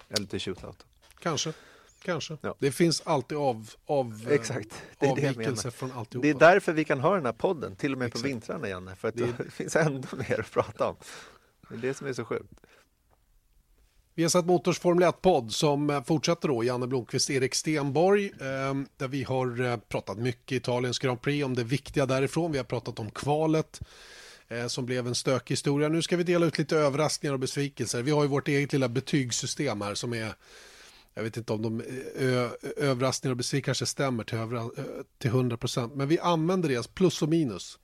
eller till shootout. Kanske, kanske. Ja. Det finns alltid av, av Exakt, det är det jag menar. från alltihopa. Det är därför vi kan ha den här podden, till och med Exakt. på vintrarna Janne, för att Det- det finns ändå mer att prata om. Det är det som är så sjukt. Vi har sett Motors Formel 1-podd som eh, fortsätter då, Janne Blomqvist, Erik Stenborg, eh, där vi har eh, pratat mycket Italiens Grand Prix om det viktiga därifrån. Vi har pratat om kvalet eh, som blev en stökig historia. Nu ska vi dela ut lite överraskningar och besvikelser. Vi har ju vårt eget lilla betygssystem här som är jag vet inte om de överraskningar och besvikelser kanske stämmer till, övra, till 100%, men vi använder det plus och minus.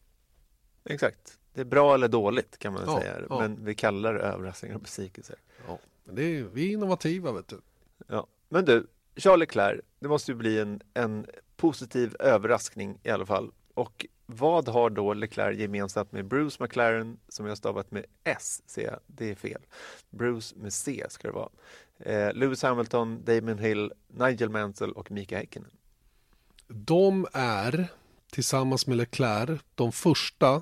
Exakt. Det är bra eller dåligt kan man Ja, säga, ja. men vi kallar det överraskningar och besvikelser. Ja. Det är, vi är innovativa, vet du. Ja. Men du, Charles Leclerc, det måste ju bli en, en positiv överraskning i alla fall. Och vad har då Leclerc gemensamt med Bruce McLaren som jag stavat med S, ser jag, det är fel. Bruce med C ska det vara. Eh, Lewis Hamilton, Damon Hill, Nigel Mansell och Mika Häkkinen. De är tillsammans med Leclerc de första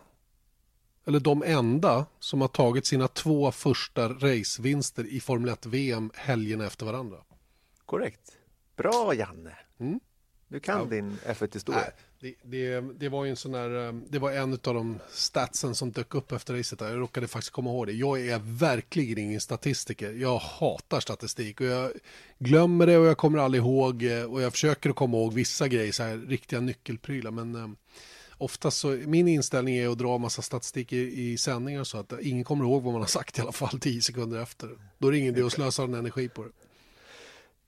eller de enda som har tagit sina två första racevinster i Formel 1 VM helgen efter varandra. Korrekt. Bra Janne! Mm. Du kan Ja. din F1-historia. Nej, det, det, det var ju en sån där, eh, det var en av de statsen som dök upp efter racet. Där. Jag råkade faktiskt komma ihåg det. Jag är verkligen ingen statistiker. Jag hatar statistik och jag glömmer det och jag kommer aldrig ihåg eh, och jag försöker komma ihåg vissa grejer, så här riktiga nyckelprylar. Men eh, oftast så, min inställning är att dra massa statistik i, i sändningar så att ingen kommer ihåg vad man har sagt i alla fall tio sekunder efter. Då är det ingen idé att slösa en energi på det.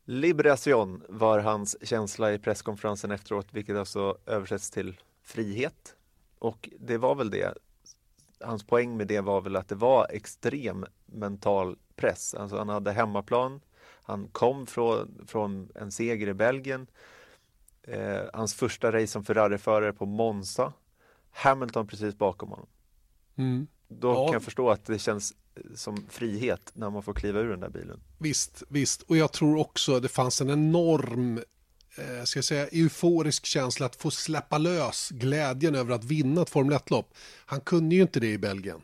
Liberation var hans känsla i presskonferensen efteråt, vilket alltså översätts till frihet. Och det var väl det. Hans poäng med det var väl att det var extrem mental press. Alltså han hade hemmaplan. Han kom från, från en seger i Belgien. Eh, hans första race som Ferrari-förare på Monza. Hamilton precis bakom honom. Mm. Då Ja. kan jag förstå att det känns som frihet när man får kliva ur den där bilen. Visst, visst. Och jag tror också det fanns en enorm eh, ska jag säga, euforisk känsla att få släppa lös glädjen över att vinna ett Formel 1-lopp. Han kunde ju inte det i Belgien.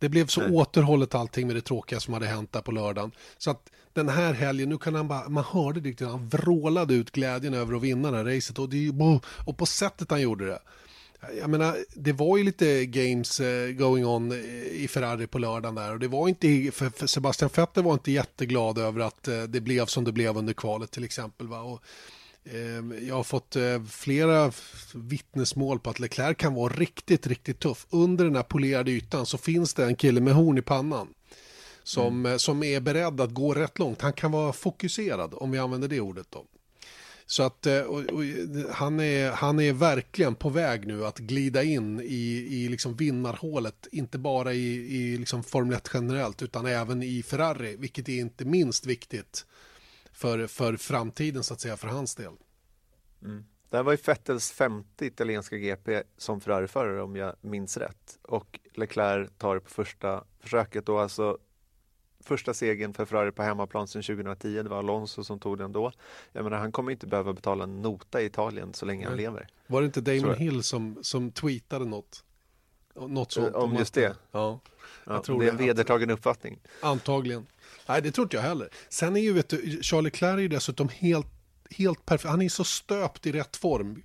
Det blev så Nej. återhållet allting med det tråkiga som hade hänt där på lördagen. Så att den här helgen, nu kan han bara, man hörde det riktigt, han vrålade ut glädjen över att vinna det här racet och, det, och på sättet han gjorde det. Jag menar, det var ju lite games eh, going on eh, i Ferrari på lördagen där och det var inte, Sebastian Vettel var inte jätteglad över att eh, det blev som det blev under kvalet till exempel. Va? Och, jag har fått eh, flera vittnesmål på att Leclerc kan vara riktigt, riktigt tuff. Under den här polerade ytan så finns det en kille med horn i pannan som, eh, som är beredd att gå rätt långt. Han kan vara fokuserad om vi använder det ordet då. Så att eh, och, och, han, är, han är verkligen på väg nu att glida in i, i liksom vinnarhålet, inte bara i, i liksom Formel 1 generellt utan även i Ferrari, vilket är inte minst viktigt för, för framtiden så att säga för hans del. Det här var ju Vettels femte italienska GP som Ferrari-förare om jag minns rätt. Och Leclerc tar det på första försöket då, alltså första segern för Ferrari på hemmaplan sedan 2010. Det var Alonso som tog den då. Jag menar, han kommer inte behöva betala en nota i Italien så länge han Nej. lever. Var det inte Damon. Hill som, som tweetade något? Något sånt. Om just det? Ja, Ja, Jag tror det är en vedertagen uppfattning. antagligen. Nej, det tror inte jag heller. Sen är ju, vet du, Charles Leclerc är ju dessutom helt helt perfekt. Han är så stöpt i rätt form.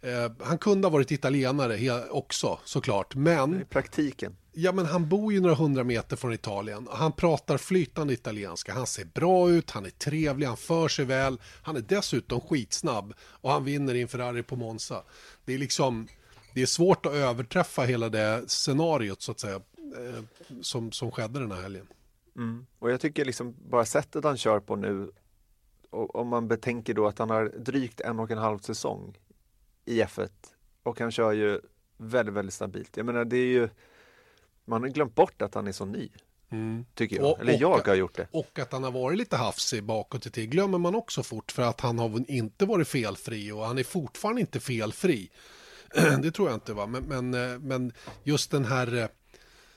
Eh, han kunde ha varit italienare också såklart, men... I praktiken. Ja, men han bor ju några hundra meter från Italien. Han pratar flytande italienska. Han ser bra ut, han är trevlig, han för sig väl. Han är dessutom skitsnabb och han vinner in Ferrari på Monza. Det är liksom, det är svårt att överträffa hela det scenariot så att säga eh, som, som skedde den här helgen. Mm. Och jag tycker liksom bara sättet han kör på nu och om man betänker då att han har drygt en och en halv säsong i F1 och han kör ju väldigt, väldigt stabilt. Jag menar, det är ju man har glömt bort att han är så ny. Mm. Tycker jag. Och, Eller jag har gjort det. Och att han har varit lite hafsig bakåt i tid glömmer man också fort för att han har inte varit felfri och han är fortfarande inte felfri. det tror jag inte va, men, men, eh, men just den här eh,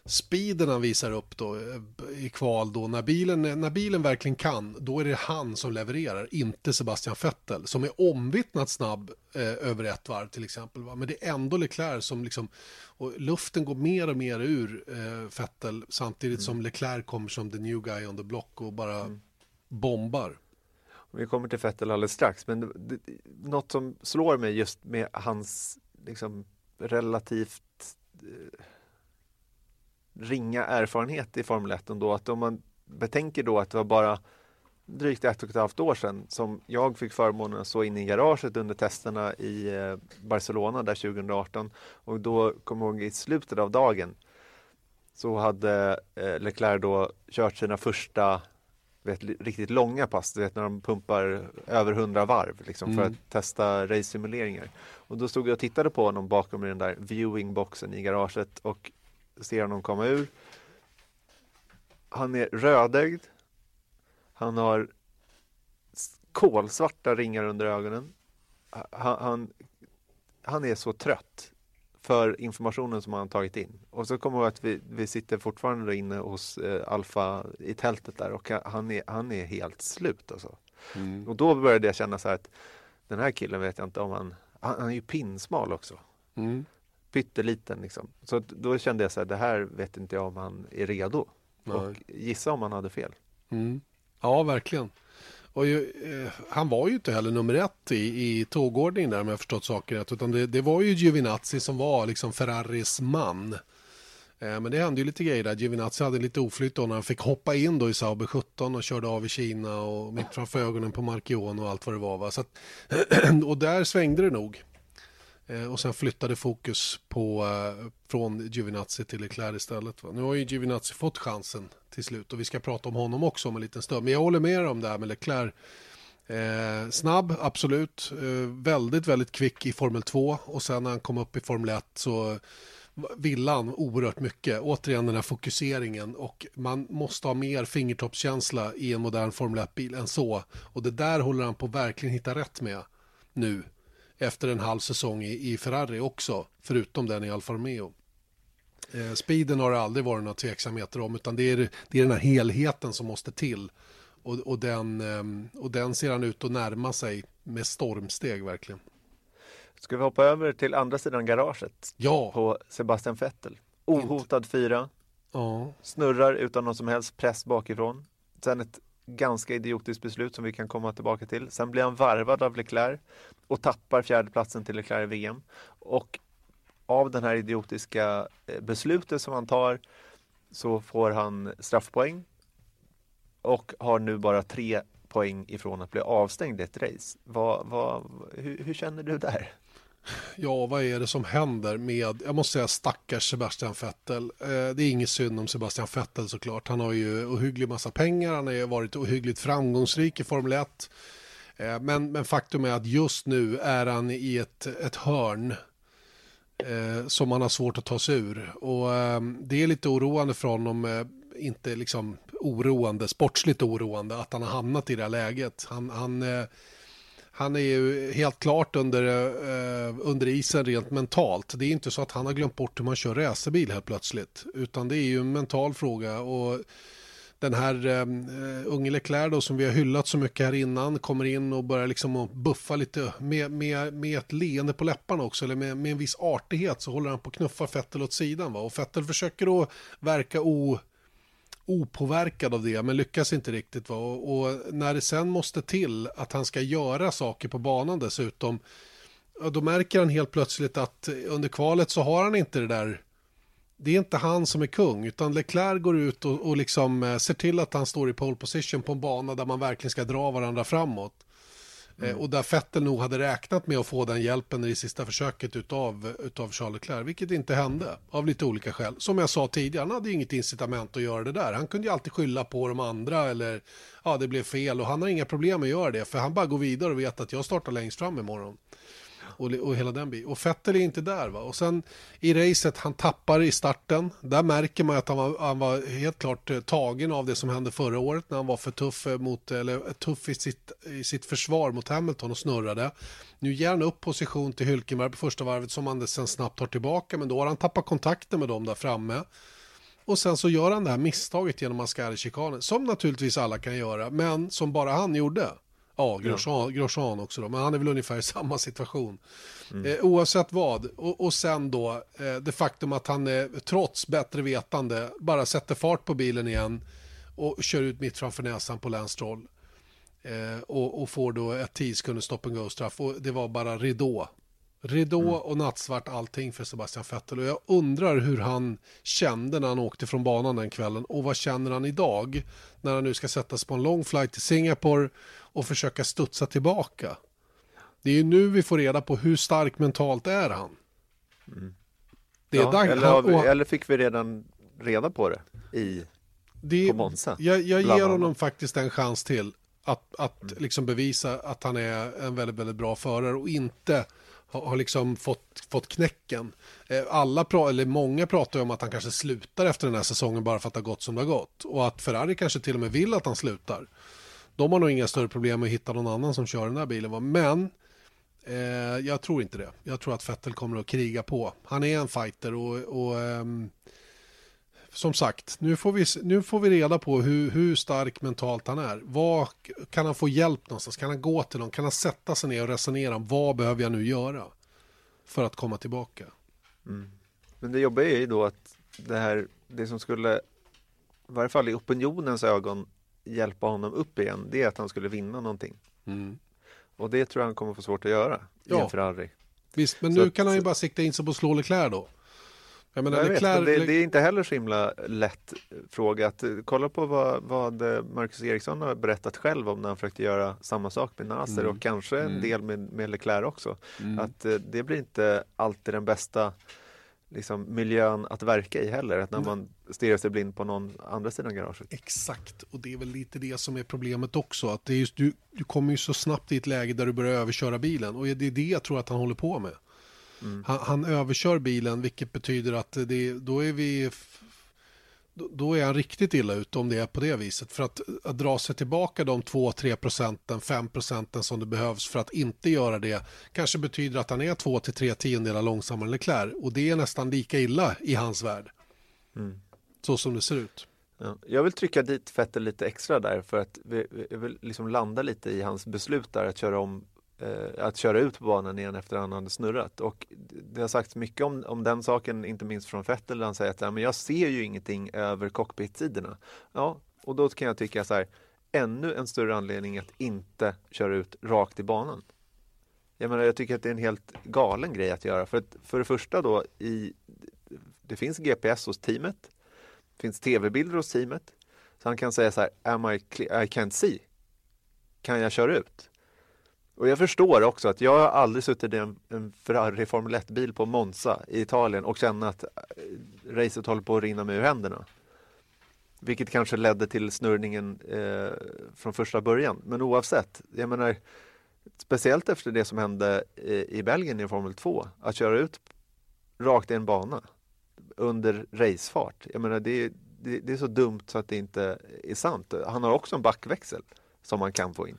speeden han visar upp då eh, i kval då när bilen, när bilen verkligen kan då är det han som levererar inte Sebastian Vettel som är omvittnat snabb eh, över ett varv till exempel va? men det är ändå Leclerc som liksom och luften går mer och mer ur eh, Vettel samtidigt mm. som Leclerc kommer som the new guy on the block och bara mm. bombar. Vi kommer till Vettel alldeles strax men det, det, något som slår mig just med hans liksom relativt eh, ringa erfarenhet i Formel 1 ändå. Att om man betänker då att det var bara drygt ett och ett halvt år sedan som jag fick förmånen att stå inne i garaget under testerna i eh, Barcelona där 2018 och då kommer jag ihåg i slutet av dagen så hade eh, Leclerc då kört sina första vet, riktigt långa pass, du vet när de pumpar över 100 varv liksom, mm. för att testa race-simuleringar. Och då stod jag och tittade på honom bakom den där viewingboxen i garaget och ser honom komma ur. Han är rödögd. Han har kolsvarta ringar under ögonen. Han, han, han, är så trött för informationen som han tagit in. Och så kommer jag att vi, vi sitter fortfarande inne hos eh, Alfa i tältet där och han är, han är helt slut. Alltså. Mm. Och då började jag känna så här att den här killen vet jag inte om han, han, han är ju pinsmal också. Mm pytteliten. Liksom. Så då kände jag så här, det här vet inte jag om han är redo. Nej. Och gissa om han hade fel. Mm. Ja, verkligen var ju, eh, han var ju inte heller nummer ett i, i tågordningen där om jag förstått saker rätt. Utan det, det var ju Giovinazzi som var liksom Ferraris man. Eh, men det hände ju lite grejer där. Giovinazzi hade lite oflytt då när han fick hoppa in då i Sauber 17 och körde av i Kina och mitt framför ögonen på Marchion och allt vad det var. Va? Så att, och där svängde det nog. Eh, och sen flyttade fokus på, eh, från Giovinazzi till Leclerc istället. Va? Nu har ju Giovinazzi fått chansen till slut och vi ska prata om honom också om en liten stund. Men jag håller med om det här med Leclerc. Eh, snabb, absolut. Eh, väldigt, väldigt kvick i Formel 2 och sen när han kom upp i Formel 1 så ville han oerhört mycket. Återigen den här fokuseringen och man måste ha mer fingertoppskänsla i en modern Formel 1-bil än så. Och det där håller han på verkligen hitta rätt med nu efter en halv säsong i, i Ferrari också, förutom den i Alfa Romeo. Eh, speeden har det aldrig varit några tveksamheter om, utan det är, det är den här helheten som måste till. Och, och, den, eh, och den ser han ut att närma sig med stormsteg verkligen. Ska vi hoppa över till andra sidan garaget? Ja. På Sebastian Vettel. Ohotad fyra. Ja. Snurrar utan någon som helst press bakifrån. Sen ett ganska idiotiskt beslut som vi kan komma tillbaka till. Sen blir han varvad av Leclerc och tappar fjärdeplatsen till Leclerc i VM. Och av den här idiotiska eh, beslutet som han tar så får han straffpoäng och har nu bara tre poäng ifrån att bli avstängd i ett race. Vad, vad, hur, hur känner du där? Ja, vad är det som händer med, jag måste säga stackars Sebastian Vettel. Eh, det är inget synd om Sebastian Vettel såklart. Han har ju ohygglig massa pengar, han har ju varit ohyggligt framgångsrik i Formel 1. Eh, men, men faktum är att just nu är han i ett, ett hörn eh, som han har svårt att ta sig ur. Och eh, det är lite oroande för honom, eh, inte liksom oroande, sportsligt oroande att han har hamnat i det här läget. Han, han eh, han är ju helt klart under, eh, under isen rent mentalt. Det är inte så att han har glömt bort hur man kör racerbil helt plötsligt. Utan det är ju en mental fråga. Och den här ehm, eh, unge Leclerc då, som vi har hyllat så mycket här innan kommer in och börjar liksom buffa lite med, med, med ett leende på läpparna också. Eller med, med en viss artighet så håller han på att knuffa Fettel åt sidan. Va? Och Fettel försöker då verka o opåverkad av det, men lyckas inte riktigt. Va? Och, och, när det sen måste till att han ska göra saker på banan dessutom, då märker han helt plötsligt att under kvalet så har han inte det där det är inte han som är kung, utan Leclerc går ut och, och liksom eh, ser till att han står i pole position på en bana där man verkligen ska dra varandra framåt. Eh, mm. och där Fettel nog hade räknat med att få den hjälpen i sista försöket utav, utav Charles Leclerc, vilket inte hände av lite olika skäl. Som jag sa tidigare, han hade inget incitament att göra det där. Han kunde ju alltid skylla på de andra eller ja, det blev fel och han har inga problem att göra det, för han bara går vidare och vet att jag startar längst fram imorgon och, och hela den biten. Och Vettel är inte där. Va? Och sen i racet, han tappar i starten. Där märker man att han var, han var helt klart eh, tagen av det som hände förra året när han var för tuff, eh, mot, eller eh, tuff i, sitt, i sitt försvar mot Hamilton och snurrade. Nu ger han upp position till Hülkenberg på första varvet som han sen snabbt tar tillbaka. Men då har han tappat kontakten med dem där framme. Och sen så gör han det här misstaget genom mascara-chikanen, som naturligtvis alla kan göra, men som bara han gjorde. Ja, Grosjean, Grosjean också då, men han är väl ungefär i samma situation. Mm. Eh, oavsett vad, och, och sen då eh, det faktum att han eh, trots bättre vetande bara sätter fart på bilen igen och kör ut mitt framför näsan på Lance Stroll. Eh, och, och, får då ett 10 sekunders stop and go-straff och det var bara ridå Ridå mm. och nattsvart allting för Sebastian Vettel och jag undrar hur han kände när han åkte från banan den kvällen och vad känner han idag när han nu ska sätta sig på en lång flight till Singapore och försöka studsa tillbaka. Det är ju nu vi får reda på hur stark mentalt är han. Mm. Det är ja, dag, eller, och, eller fick vi redan reda på det i det, på Monza? Jag, jag ger honom faktiskt en chans till att, att mm. liksom bevisa att han är en väldigt, väldigt bra förare och inte har, liksom fått, fått knäcken. Eh, alla, eller många pratar om att han kanske slutar efter den här säsongen bara för att det har gått som det har gått. Och att Ferrari kanske till och med vill att han slutar. De har nog inga större problem att hitta någon annan som kör den där bilen. Men eh, jag tror inte det. Jag tror att Vettel kommer att kriga på. Han är en fighter och, och eh, som sagt, nu får vi, nu får vi reda på hur, hur stark mentalt han är. Vad, kan han få hjälp någonstans? Kan han gå till någon? Kan han sätta sig ner och resonera om vad behöver jag nu göra för att komma tillbaka? Mm. Men det jobbiga är ju då att det här, det som skulle, i varje fall i opinionens ögon, hjälpa honom upp igen, det är att han skulle vinna någonting. Mm. Och det tror jag han kommer få svårt att göra i ja. en Ferrari. Visst, men Så nu kan han ju bara sikta in sig på att slå Leclerc då. Jag menar, jag vet, Leclerc... det, det, är inte heller så himla lätt fråga. Att, kolla på vad, vad Marcus Eriksson har berättat själv om när han försökte göra samma sak med Naser mm. och kanske en mm. del med, med Leclerc också. Mm. Att eh, det blir inte alltid den bästa liksom, miljön att verka i heller. Att när man stirrar sig blind på någon andra sidan garaget. Exakt, och det är väl lite det som är problemet också. Att det är just, du, du kommer ju så snabbt i ett läge där du börjar överköra bilen och det är det jag tror att han håller på med. Mm. Han, han, överkör bilen vilket betyder att det, då är vi då är han riktigt illa ute om det är på det viset. För att, att dra sig tillbaka de 2-3 procenten, 5 procenten som det behövs för att inte göra det kanske betyder att han är 2-3 tiondelar långsammare än Leclerc. Och det är nästan lika illa i hans värld. Mm. Så som det ser ut. Ja, jag vill trycka dit Vettel lite extra där för att vi, vi vill liksom landa lite i hans beslut där att köra om Eh, att köra ut på banan igen efter att han hade snurrat. Och det har sagts mycket om, om den saken, inte minst från Vettel, han säger att ja, men jag ser ju ingenting över cockpit-tiderna. Ja, och då kan jag tycka så här, ännu en större anledning att inte köra ut rakt i banan. Jag menar, jag tycker att det är en helt galen grej att göra. För, att, för det första då, i, det finns GPS hos teamet. Det finns tv-bilder hos teamet. Så han kan säga så här, Am I, I can't see. Kan jag köra ut? Och jag förstår också att jag har aldrig suttit i en, en Ferrari Formel 1-bil på Monza i Italien och känner att eh, racet håller på att rinna mig ur händerna. Vilket kanske ledde till snurrningen eh, från första början. Men oavsett, jag menar speciellt efter det som hände i, i Belgien i Formel 2, att köra ut rakt i en bana under racefart. Jag menar det, det, det är så dumt så att det inte är sant. Han har också en backväxel som man kan få in.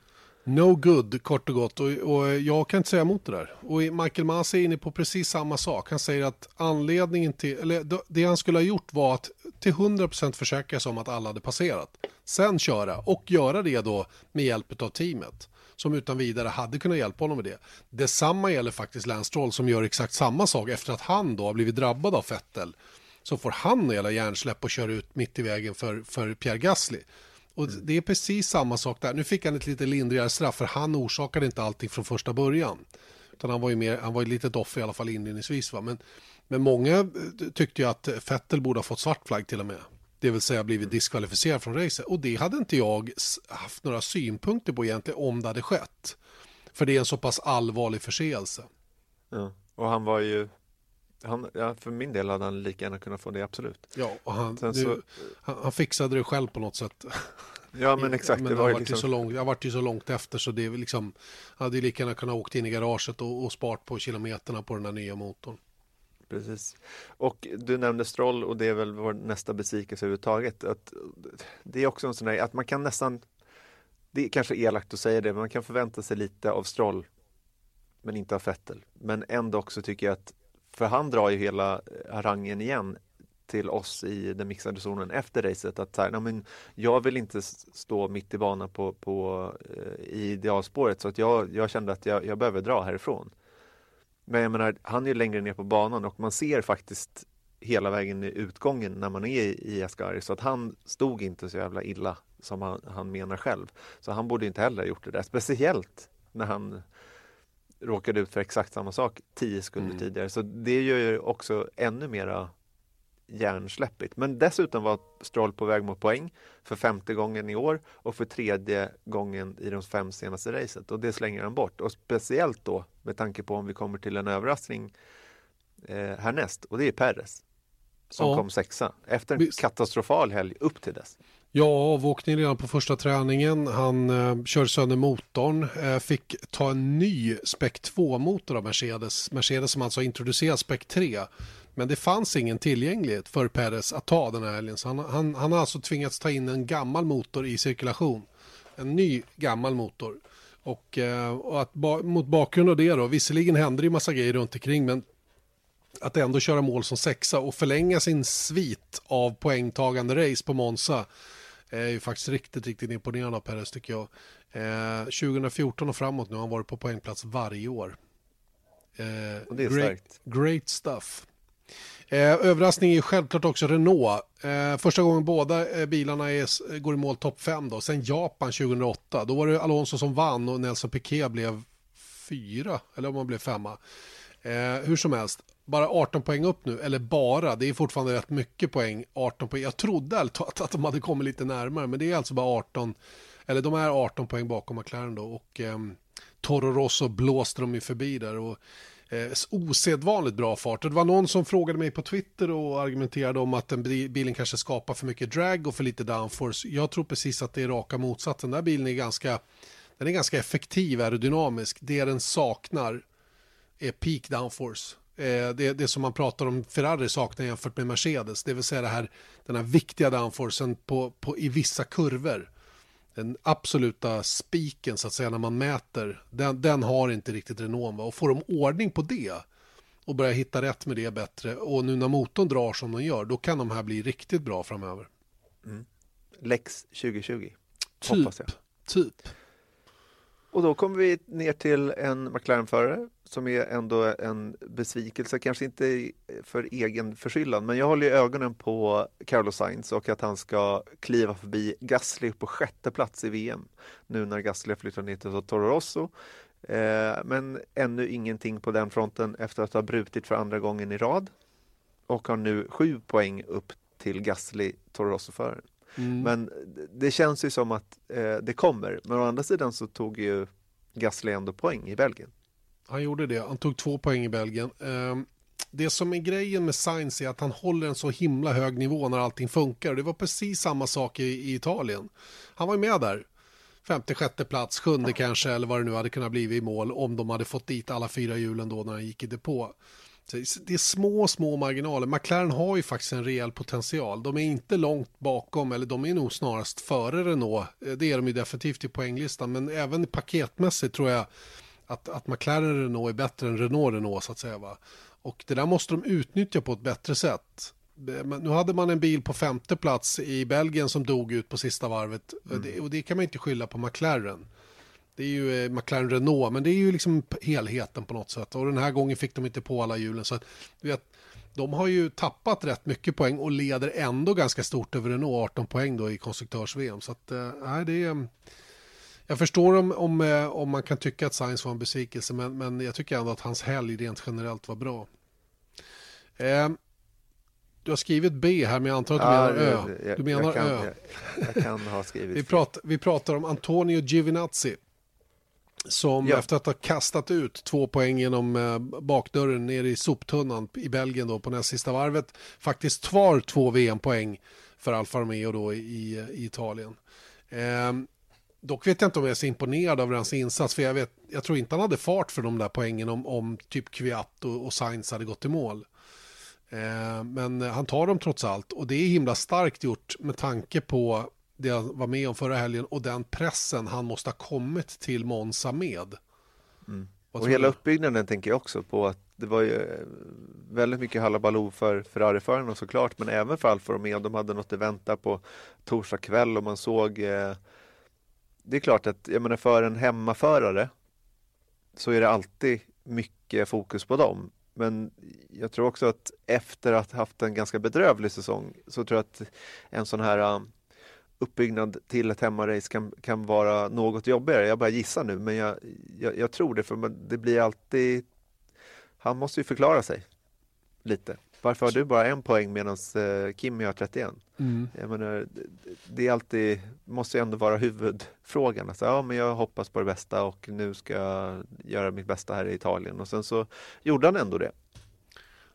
No good, kort och gott. Och, och, jag kan inte säga emot det där. Och Michael Masi är inne på precis samma sak. Han säger att anledningen till, eller det han skulle ha gjort var att till 100% försäkra sig om att alla hade passerat. Sen köra och göra det då med hjälp av teamet. Som utan vidare hade kunnat hjälpa honom med det. Detsamma gäller faktiskt Lance som gör exakt samma sak efter att han då har blivit drabbad av Fettel så får han hela hjärnsläpp och kör ut mitt i vägen för, för Pierre Gasly. Och mm. det är precis samma sak där. Nu fick han ett lite lindrigare straff för han orsakade inte allting från första början. Utan han var ju, mer, han var ju lite offer i alla fall inledningsvis. Va? Men, men många eh, tyckte ju att Vettel borde ha fått svart flagg till och med. Det vill säga blivit diskvalificerad från racet. Och det hade inte jag haft några synpunkter på egentligen om det hade skett. För det är en så pass allvarlig förseelse. Ja, och han var ju han, ja, för min del hade han lika gärna kunnat få det, absolut. Ja, och han, det, så... han, han, fixade det själv på något sätt. Ja, men exakt. Men det var liksom... så långt, jag varit ju så långt efter så det är liksom, hade ju lika gärna kunnat åkt in i garaget och, och spart på kilometerna på den här nya motorn. Precis. Och du nämnde Stroll och det är väl vår nästa besvikelse överhuvudtaget. Att det är också en sån där, att man kan nästan, det är kanske elakt att säga det, men man kan förvänta sig lite av Stroll, men inte av Vettel. Men ändå också tycker jag att, för han drar ju hela eh, harangen igen till oss i den mixade zonen efter racet att här, men jag vill inte stå mitt i banan på, på, eh, i idealspåret så att jag, jag kände att jag, jag behöver dra härifrån. Men jag menar, han är ju längre ner på banan och man ser faktiskt hela vägen i utgången när man är i Ascari så att han stod inte så jävla illa som han, han menar själv. Så han borde inte heller ha gjort det där, speciellt när han råkade ut för exakt samma sak tio sekunder mm. tidigare. Så det gör ju också ännu mera hjärnsläppigt. Men dessutom var Stroll på väg mot poäng för femte gången i år och för tredje gången i de fem senaste racet och det slänger han bort. Och speciellt då med tanke på om vi kommer till en överraskning eh, härnäst och det är Perez som ja. kom sexa efter en katastrofal helg upp till dess. Ja, avåkning redan på första träningen. Han eh, körde sönder motorn. Eh, fick ta en ny Spec 2-motor av Mercedes. Mercedes som alltså introducerat Spec 3. Men det fanns ingen tillgänglighet för Perez att ta den här helgen. Så han, han, han har alltså tvingats ta in en gammal motor i cirkulation. En ny gammal motor. Och, eh, och att ba, mot bakgrund av det då, visserligen händer det ju massa grejer runt omkring men att ändå köra mål som sexa och förlänga sin svit av poängtagande race på Monza är ju faktiskt riktigt, riktigt imponerande av Perez tycker jag. Eh, 2014 och framåt nu har han varit på poängplats varje år. Eh, och det är great, starkt. Great stuff. Eh, överraskning är självklart också Renault. Eh, första gången båda eh, bilarna är, går i mål topp 5 då. Sen Japan 2008. Då var det Alonso som vann och Nelson Piquet blev fyra. Eller om han blev femma. Eh, hur som helst. Bara 18 poäng upp nu. Eller bara. Det är fortfarande rätt mycket poäng. 18 poäng. Jag trodde att, att de hade kommit lite närmare. Men det är alltså bara 18. Eller de är 18 poäng bakom McLaren då. Och eh, Toro Rosso blåste de ju förbi där. Och eh, osedvanligt bra fart. Och det var någon som frågade mig på Twitter och argumenterade om att den bilen kanske skapar för mycket drag och för lite downforce. Jag tror precis att det är raka motsatsen. Den här bilen är ganska, den är ganska effektiv aerodynamisk. Det den saknar är peak downforce. Eh, det, det som man pratar om Ferrari saknar jämfört med Mercedes. Det vill säga det här, den här viktiga downforcen på, på, i vissa kurvor den absoluta spiken så att säga när man mäter, den, den har inte riktigt Renault. Va? Och får de ordning på det och börjar hitta rätt med det bättre och nu när motorn drar som den gör, då kan de här bli riktigt bra framöver. Mm. Lex 2020, typ, hoppas jag. Typ. Och då kommer vi ner till en McLaren-förare som är ändå en besvikelse, kanske inte för egen förskyllan, men jag håller ögonen på Carlos Sainz och att han ska kliva förbi Gasly på sjätte plats i VM nu när Gasly flyttar ner till Toro Rosso. Eh, men ännu ingenting på den fronten efter att ha brutit för andra gången i rad och har nu sju poäng upp till Gasly, Toro Rosso-föraren. Mm. Men det känns ju som att eh, det kommer. Men å andra sidan så tog ju Gasly ändå poäng i Belgien. Han gjorde det. Han tog två poäng i Belgien. Ehm, det som är grejen med Sainz är att han håller en så himla hög nivå när allting funkar. Det var precis samma sak i, Italien. Han var med där. Femte, sjätte plats, sjunde kanske eller vad det nu hade kunnat bli i mål om de hade fått dit alla fyra hjulen då när han gick i depå. Det är små, små marginaler. McLaren har ju faktiskt en rejäl potential. De är inte långt bakom, eller de är nog snarast före Renault. Eh, det är de ju definitivt i poänglistan, men även paketmässigt tror jag att, att McLaren Renault är bättre än Renault Renault så att säga. Va? Och det där måste de utnyttja på ett bättre sätt. Nu hade man en bil på femte plats i Belgien som dog ut på sista varvet mm. och, det, och det kan man inte skylla på McLaren. Det är ju eh, McLaren Renault, men det är ju liksom helheten på något sätt. Och den här gången fick de inte på alla hjulen. Så att, vet, de har ju tappat rätt mycket poäng och leder ändå ganska stort över Renault, 18 poäng då i konstruktörs-VM. Så att, eh, det är... Jag förstår om, om, eh, om man kan tycka att Sainz var en besvikelse, men, men jag tycker ändå att hans helg rent generellt var bra. Eh, du har skrivit B här, men jag antar att du ja, menar Ö. Du menar jag kan, Ö. Jag, jag, kan ha skrivit vi, pratar, vi pratar om Antonio Giovinazzi. Som ja. efter att ha kastat ut två poäng genom eh, bakdörren ner i soptunnan i Belgien då på näst sista varvet faktiskt tar två VM-poäng för Alfa Romeo då i, i Italien. Eh, dock vet jag inte om jag är så imponerad av hans insats för jag, vet, jag tror inte han hade fart för de där poängen om, om typ Kviat och, och Sainz hade gått i mål. Eh, men han tar dem trots allt och det är himla starkt gjort med tanke på det jag var med om förra helgen och den pressen han måste ha kommit till Monza med. Mm. Och hela uppbyggnaden tänker jag också på att det var ju eh, väldigt mycket halabaloo för Ferrari-förarna såklart men även för Alfa Romeo. De hade något att vänta på torsdag kväll och man såg eh, det är klart att jag menar för en hemmaförare så är det alltid mycket fokus på dem. Men jag tror också att efter att ha haft en ganska bedrövlig säsong så tror jag att en sån här um, uppbyggnad till ett hemmarace kan, kan vara något jobbigare. Jag bara gissar nu men jag, jag, jag tror det för det blir alltid Han måste ju förklara sig lite. Varför har du bara en poäng medan Kimmy har 31? Mm. Jag menar, det är alltid, måste ju ändå vara huvudfrågan. Alltså, ja, men jag hoppas på det bästa och nu ska jag göra mitt bästa här i Italien. Och sen så gjorde han ändå det.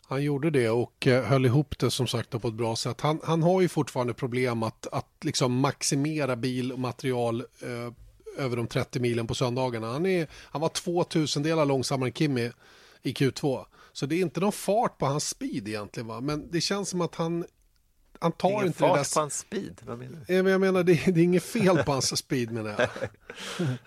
Han gjorde det och eh, höll ihop det som sagt på ett bra sätt. Han, han har ju fortfarande problem att, att liksom maximera bil och material eh, över de 30 milen på söndagarna. Han, är, han var 2000 delar långsammare än Kimi i Q2. Så det är inte någon fart på hans speed egentligen. Va? Men det känns som att han han tar Ingen inte fart det där... på hans speed? Vad menar du? Jag menar, det, det är inget fel på hans speed menar jag.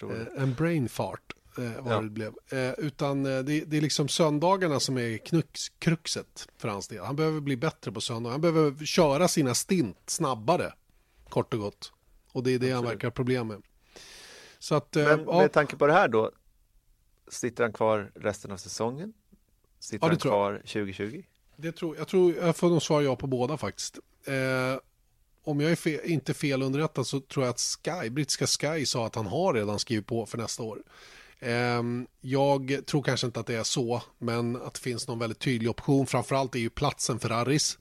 jag eh, en brain fart eh, vad ja. det blev. Eh, utan det, det, är liksom söndagarna som är knux, kruxet för hans del. Han behöver bli bättre på söndagar. Han behöver köra sina stint snabbare, kort och gott. Och det är det Absolut. han verkar ha problem med. Så att, Men med ja. tanke på det här då, sitter han kvar resten av säsongen? Sitter ja, han kvar 2020? Det tror, jag tror jag får nog svara ja på båda faktiskt. Eh, om jag är fel, inte fel underrättad så tror jag att Sky, brittiska Sky sa att han har redan skrivit på för nästa år. Eh, jag tror kanske inte att det är så, men att det finns någon väldigt tydlig option. Framförallt är ju platsen Ferraris.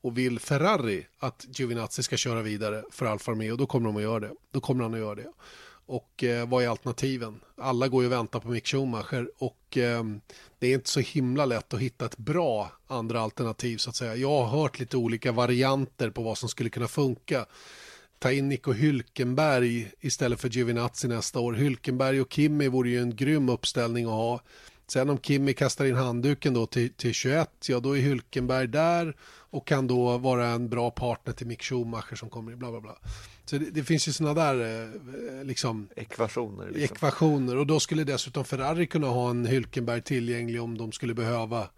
Och vill Ferrari att Giovinazzi ska köra vidare för Alfa Romeo, då kommer de att göra det. Då kommer han att göra det. Och eh, vad är alternativen? Alla går ju och väntar på Mick Schumacher och eh, det är inte så himla lätt att hitta ett bra andra alternativ så att säga. Jag har hört lite olika varianter på vad som skulle kunna funka. Ta in Nico Hylkenberg istället för Giovinazzi nästa år. Hylkenberg och Kimmy vore ju en grym uppställning att ha. Sen om Kimmy kastar in handduken då till, till 21, ja då är Hylkenberg där och kan då vara en bra partner till Mick Schumacher som kommer i bla bla bla. Så det, det finns ju sådana där eh, liksom, ekvationer. Liksom. Ekvationer och då skulle dessutom Ferrari kunna ha en Hülkenberg tillgänglig om de skulle behöva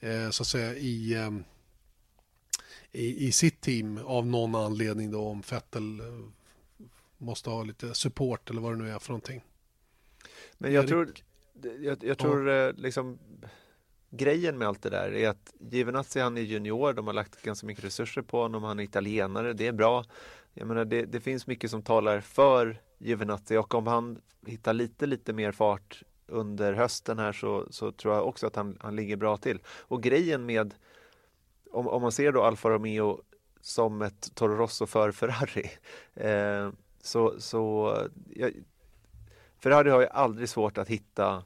eh, så att säga i, eh, i, i, sitt team av någon anledning då om Vettel eh, måste ha lite support eller vad det nu är för någonting. Men jag Erik... tror, jag, jag tror ja. Eh, liksom grejen med allt det där är att Givenazzi han är junior, de har lagt ganska mycket resurser på honom, han är italienare, det är bra. Jag menar, det, det finns mycket som talar för Giovinazzi och om han hittar lite, lite mer fart under hösten här så, så tror jag också att han, han ligger bra till. Och grejen med, om, om man ser då Alfa Romeo som ett Toro Rosso för Ferrari, eh, så, så jag, Ferrari har ju aldrig svårt att hitta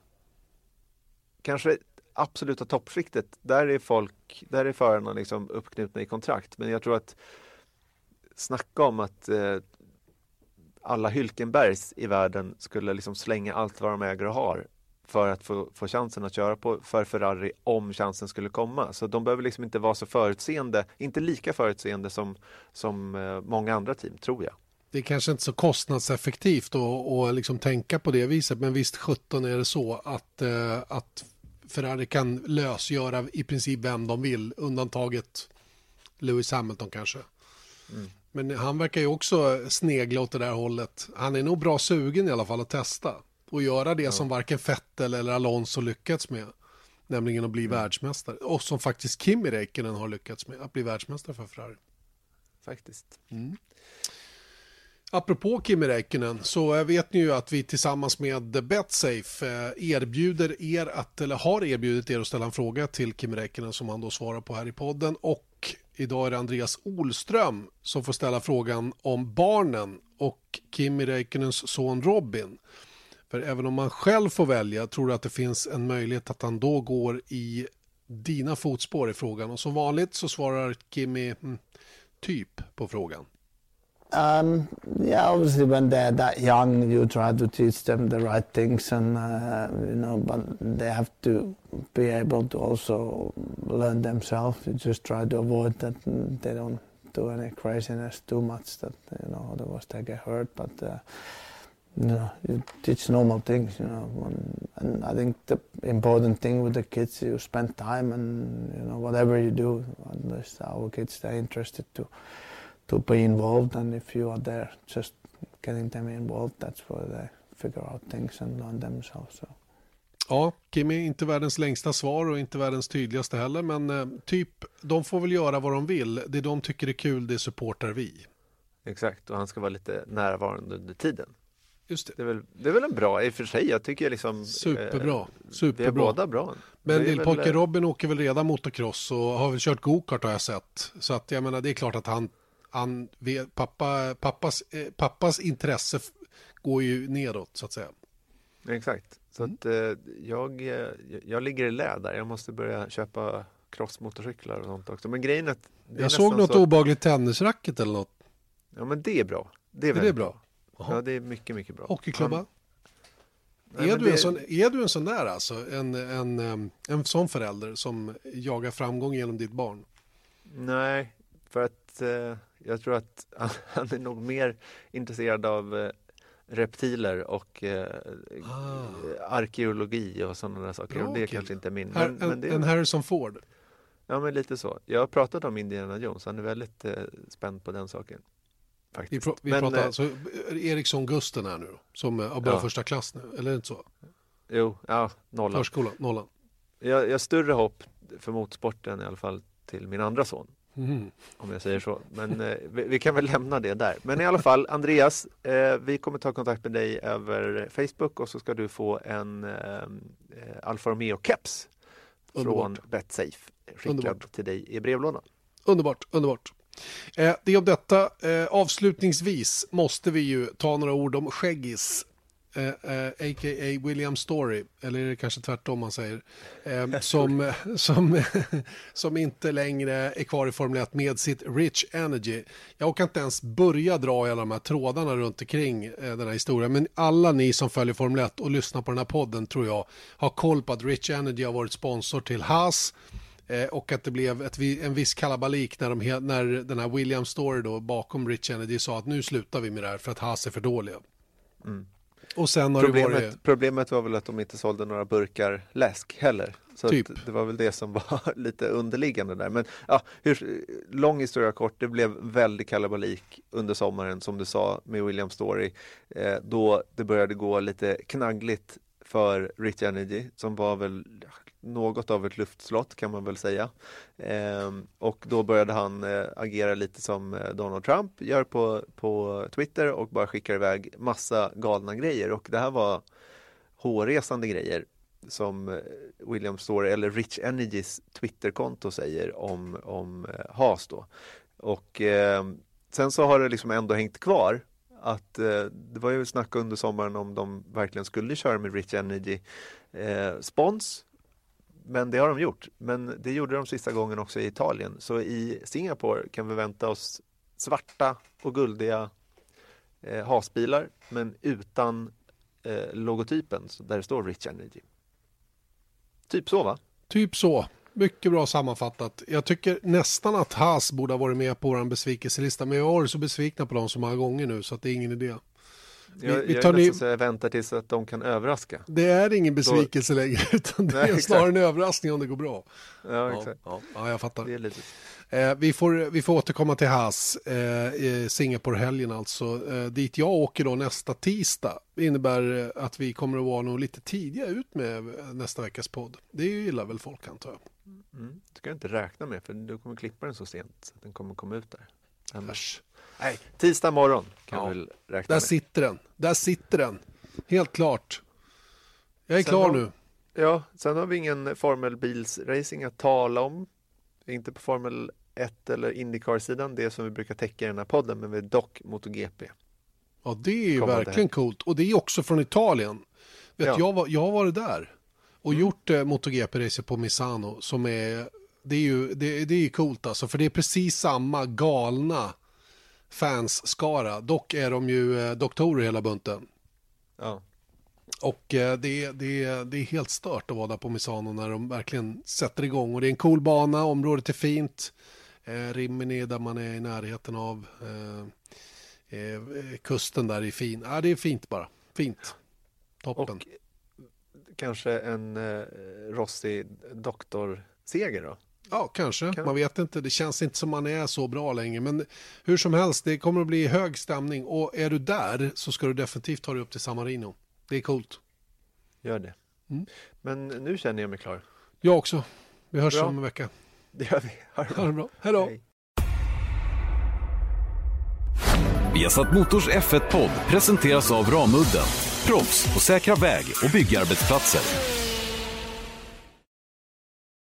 kanske absoluta toppskiktet. Där är folk, där är förarna liksom uppknutna i kontrakt. Men jag tror att snacka om att eh, alla Hylkenbergs i världen skulle liksom slänga allt vad de äger och har för att få, få chansen att köra på, för Ferrari om chansen skulle komma. Så de behöver liksom inte vara så förutseende, inte lika förutseende som, som eh, många andra team, tror jag. Det är kanske inte så kostnadseffektivt att liksom tänka på det viset, men visst 17 är det så att, eh, att Ferrari kan lösgöra i princip vem de vill, undantaget Lewis Hamilton kanske. Mm. Men han verkar ju också snegla åt det där hållet. Han är nog bra sugen i alla fall att testa och göra det ja. som varken Vettel eller Alonso lyckats med. nämligen att bli mm. världsmästare. Och som faktiskt Kimi Räikkönen har lyckats med, att bli världsmästare för Ferrari. Faktiskt. Mm. Apropå Kimi Räikkönen så vet ni ju att vi tillsammans med Betsafe eh, erbjuder er att, eller har erbjudit er att ställa en fråga till Kimi Räikkönen som han då svarar på här i podden och idag är det Andreas Olström som får ställa frågan om barnen och Kimi Räikkönens son Robin. För även om man själv får välja tror du att det finns en möjlighet att han då går i dina fotspår i frågan och som vanligt så svarar Kimi mm, typ på frågan. Um, yeah, obviously, when they're that young, you try to teach them the right things, and uh, you know, but they have to be able to also learn themselves. You just try to avoid that they don't do any craziness too much, that you know, otherwise they get hurt. But uh, you know, you teach normal things, you know, and, and I think the important thing with the kids, you spend time, and you know, whatever you do, at least our kids, they're interested to to be involved and if you are there just getting them involved that's where they figure out things and learn themselves. So. Ja, Kim är inte världens längsta svar och inte världens tydligaste heller, men eh, typ de får väl göra vad de vill. Det de tycker är kul, det supportar vi. Exakt, och han ska vara lite närvarande under tiden. Just det. Det, är väl, det är väl en bra, i och för sig, jag tycker liksom Superbra, eh, superbra. Vi är båda bra. Men lillpojke Robin åker väl redan motocross och har väl kört gokart har jag sett. Så att jag menar, det är klart att han han pappa, pappas, eh, pappas intresse går ju nedåt så att säga. Exakt, så mm. att eh, jag, eh, jag ligger i lä där. Jag måste börja köpa crossmotorcyklar och sånt också. Men grejen är att Jag såg något så... obagligt tennisracket eller något. Ja men det är bra. Det är, är det bra? Aha. Ja det är mycket, mycket bra. Hockeyklubba? Nej, är, du det... en sån, är du en sån där alltså? En, en, en, en sån förälder som jagar framgång genom ditt barn? Nej, för att eh, jag tror att han är nog mer intresserad av eh, reptiler och eh, ah. arkeologi och sådana där saker. Bra, och det är kanske inte min. Här, men, men det är... En Harrison Ford? Ja, men lite så. Jag har pratat om Indiana Jones. Han är väldigt eh, spänd på den saken. Faktiskt. Vi, pr vi men, pratar eh, alltså Eriksson Gusten här nu som har börjat ja. första klass nu, eller är det inte så? Jo, ja, nollan. Förskolan, nollan. Jag, jag har större hopp för motorsporten i alla fall till min andra son. Mm. Om jag säger så. Men eh, vi, vi, kan väl lämna det där. Men i alla fall, Andreas, eh, vi kommer ta kontakt med dig över Facebook och så ska du få en eh, Alfa Romeo-keps från Betsafe skickad underbart. till dig i brevlådan. Underbart, underbart. Eh, det om detta. Eh, avslutningsvis måste vi ju ta några ord om Skäggis a.k.a. Eh, eh a.k.a. William Story, eller är det kanske tvärtom man säger, eh, som, som, som inte längre är kvar i Formel 1 med sitt Rich Energy. Jag kan inte ens börja dra i alla de här trådarna runt omkring eh, den här historien, men alla ni som följer Formel 1 och lyssnar på den här podden tror jag har koll på att Rich Energy har varit sponsor till Haas, eh, och att det blev ett, en viss kalabalik när, de, när den här William Story då bakom Rich Energy sa att nu slutar vi med det här för att Haas är för dåliga. Mm. Och sen har problemet, det varit... problemet var väl att de inte sålde några burkar läsk heller. Så typ. det var väl det som var lite underliggande där. Men ja, hur, lång historia kort, det blev väldigt kalabalik under sommaren som du sa med William Story. Eh, då det började gå lite knaggligt för Rich Energy som var väl något av ett luftslott kan man väl säga. Eh, och då började han eh, agera lite som eh, Donald Trump gör på, på Twitter och bara skickar iväg massa galna grejer och det här var hårresande grejer som eh, William Story eller Rich Energys Twitterkonto säger om, om eh, HAS då. Och eh, sen så har det liksom ändå hängt kvar att eh, det var ju snack under sommaren om de verkligen skulle köra med Rich Energy eh, spons men det har de gjort. Men det gjorde de sista gången också i Italien. Så i Singapore kan vi vänta oss svarta och guldiga eh, hasbilar men utan eh, logotypen där det står Rich Energy. Typ så va? Typ så. Mycket bra sammanfattat. Jag tycker nästan att Haas borde ha varit med på vår besvikelselista men jag har varit så besvikna på dem så många gånger nu så att det är ingen idé. Jag, vi, tar jag, ni... jag väntar tills att de kan överraska. Det är ingen besvikelse Då... längre utan det Nej, är snarare en överraskning om det går bra. Ja, exakt. Ja, ja, jag fattar. Det är lite... Eh, vi, får, vi får återkomma till Haas, eh, Singapore-helgen alltså. Eh, dit jag åker då nästa tisdag. Det innebär att vi kommer att vara nog lite tidiga ut med nästa veckas podd. Det gillar väl folk antar jag. Mm. Det ska jag inte räkna med för du kommer klippa den så sent så att den kommer komma ut där. Annars. Nej, tisdag morgon kan ja. vi väl räkna Där med. sitter den. Där sitter den. Helt klart. Jag är sen klar har, nu. Ja, sen har vi ingen formelbilsracing att tala om. Inte på Formel 1 eller Indycar-sidan, det som vi brukar täcka i den här podden, men vi är dock MotoGP. Ja, det är ju verkligen coolt. Och det är också från Italien. Vet, ja. jag, var, jag har varit där och mm. gjort eh, MotoGP-racer på Misano som är det är ju det, det är coolt alltså, för det är precis samma galna fansskara. Dock är de ju eh, doktorer hela bunten. Ja. Och eh, det, det, det är helt stört att vara där på Misano när de verkligen sätter igång. Och det är en cool bana, området är fint. Eh, Rimini där man är i närheten av kusten där är fin. Ja, det är fint bara. Fint. Toppen. Och kanske en eh, Rossi doktorseger då? Ja, kanske. Kan. Man vet inte. Det känns inte som man är så bra längre. Men hur som helst, det kommer att bli hög stämning. Och är du där så ska du definitivt ta dig upp till San Marino. Det är coolt. Gör det. Mm. Men nu känner jag mig klar. Jag också. Vi hörs om en vecka. Det gör vi. Ha det bra. Ha det bra. Hej då. Viasat Motors F1-podd presenteras av Ramudden. Proffs på säkra väg och byggarbetsplatser.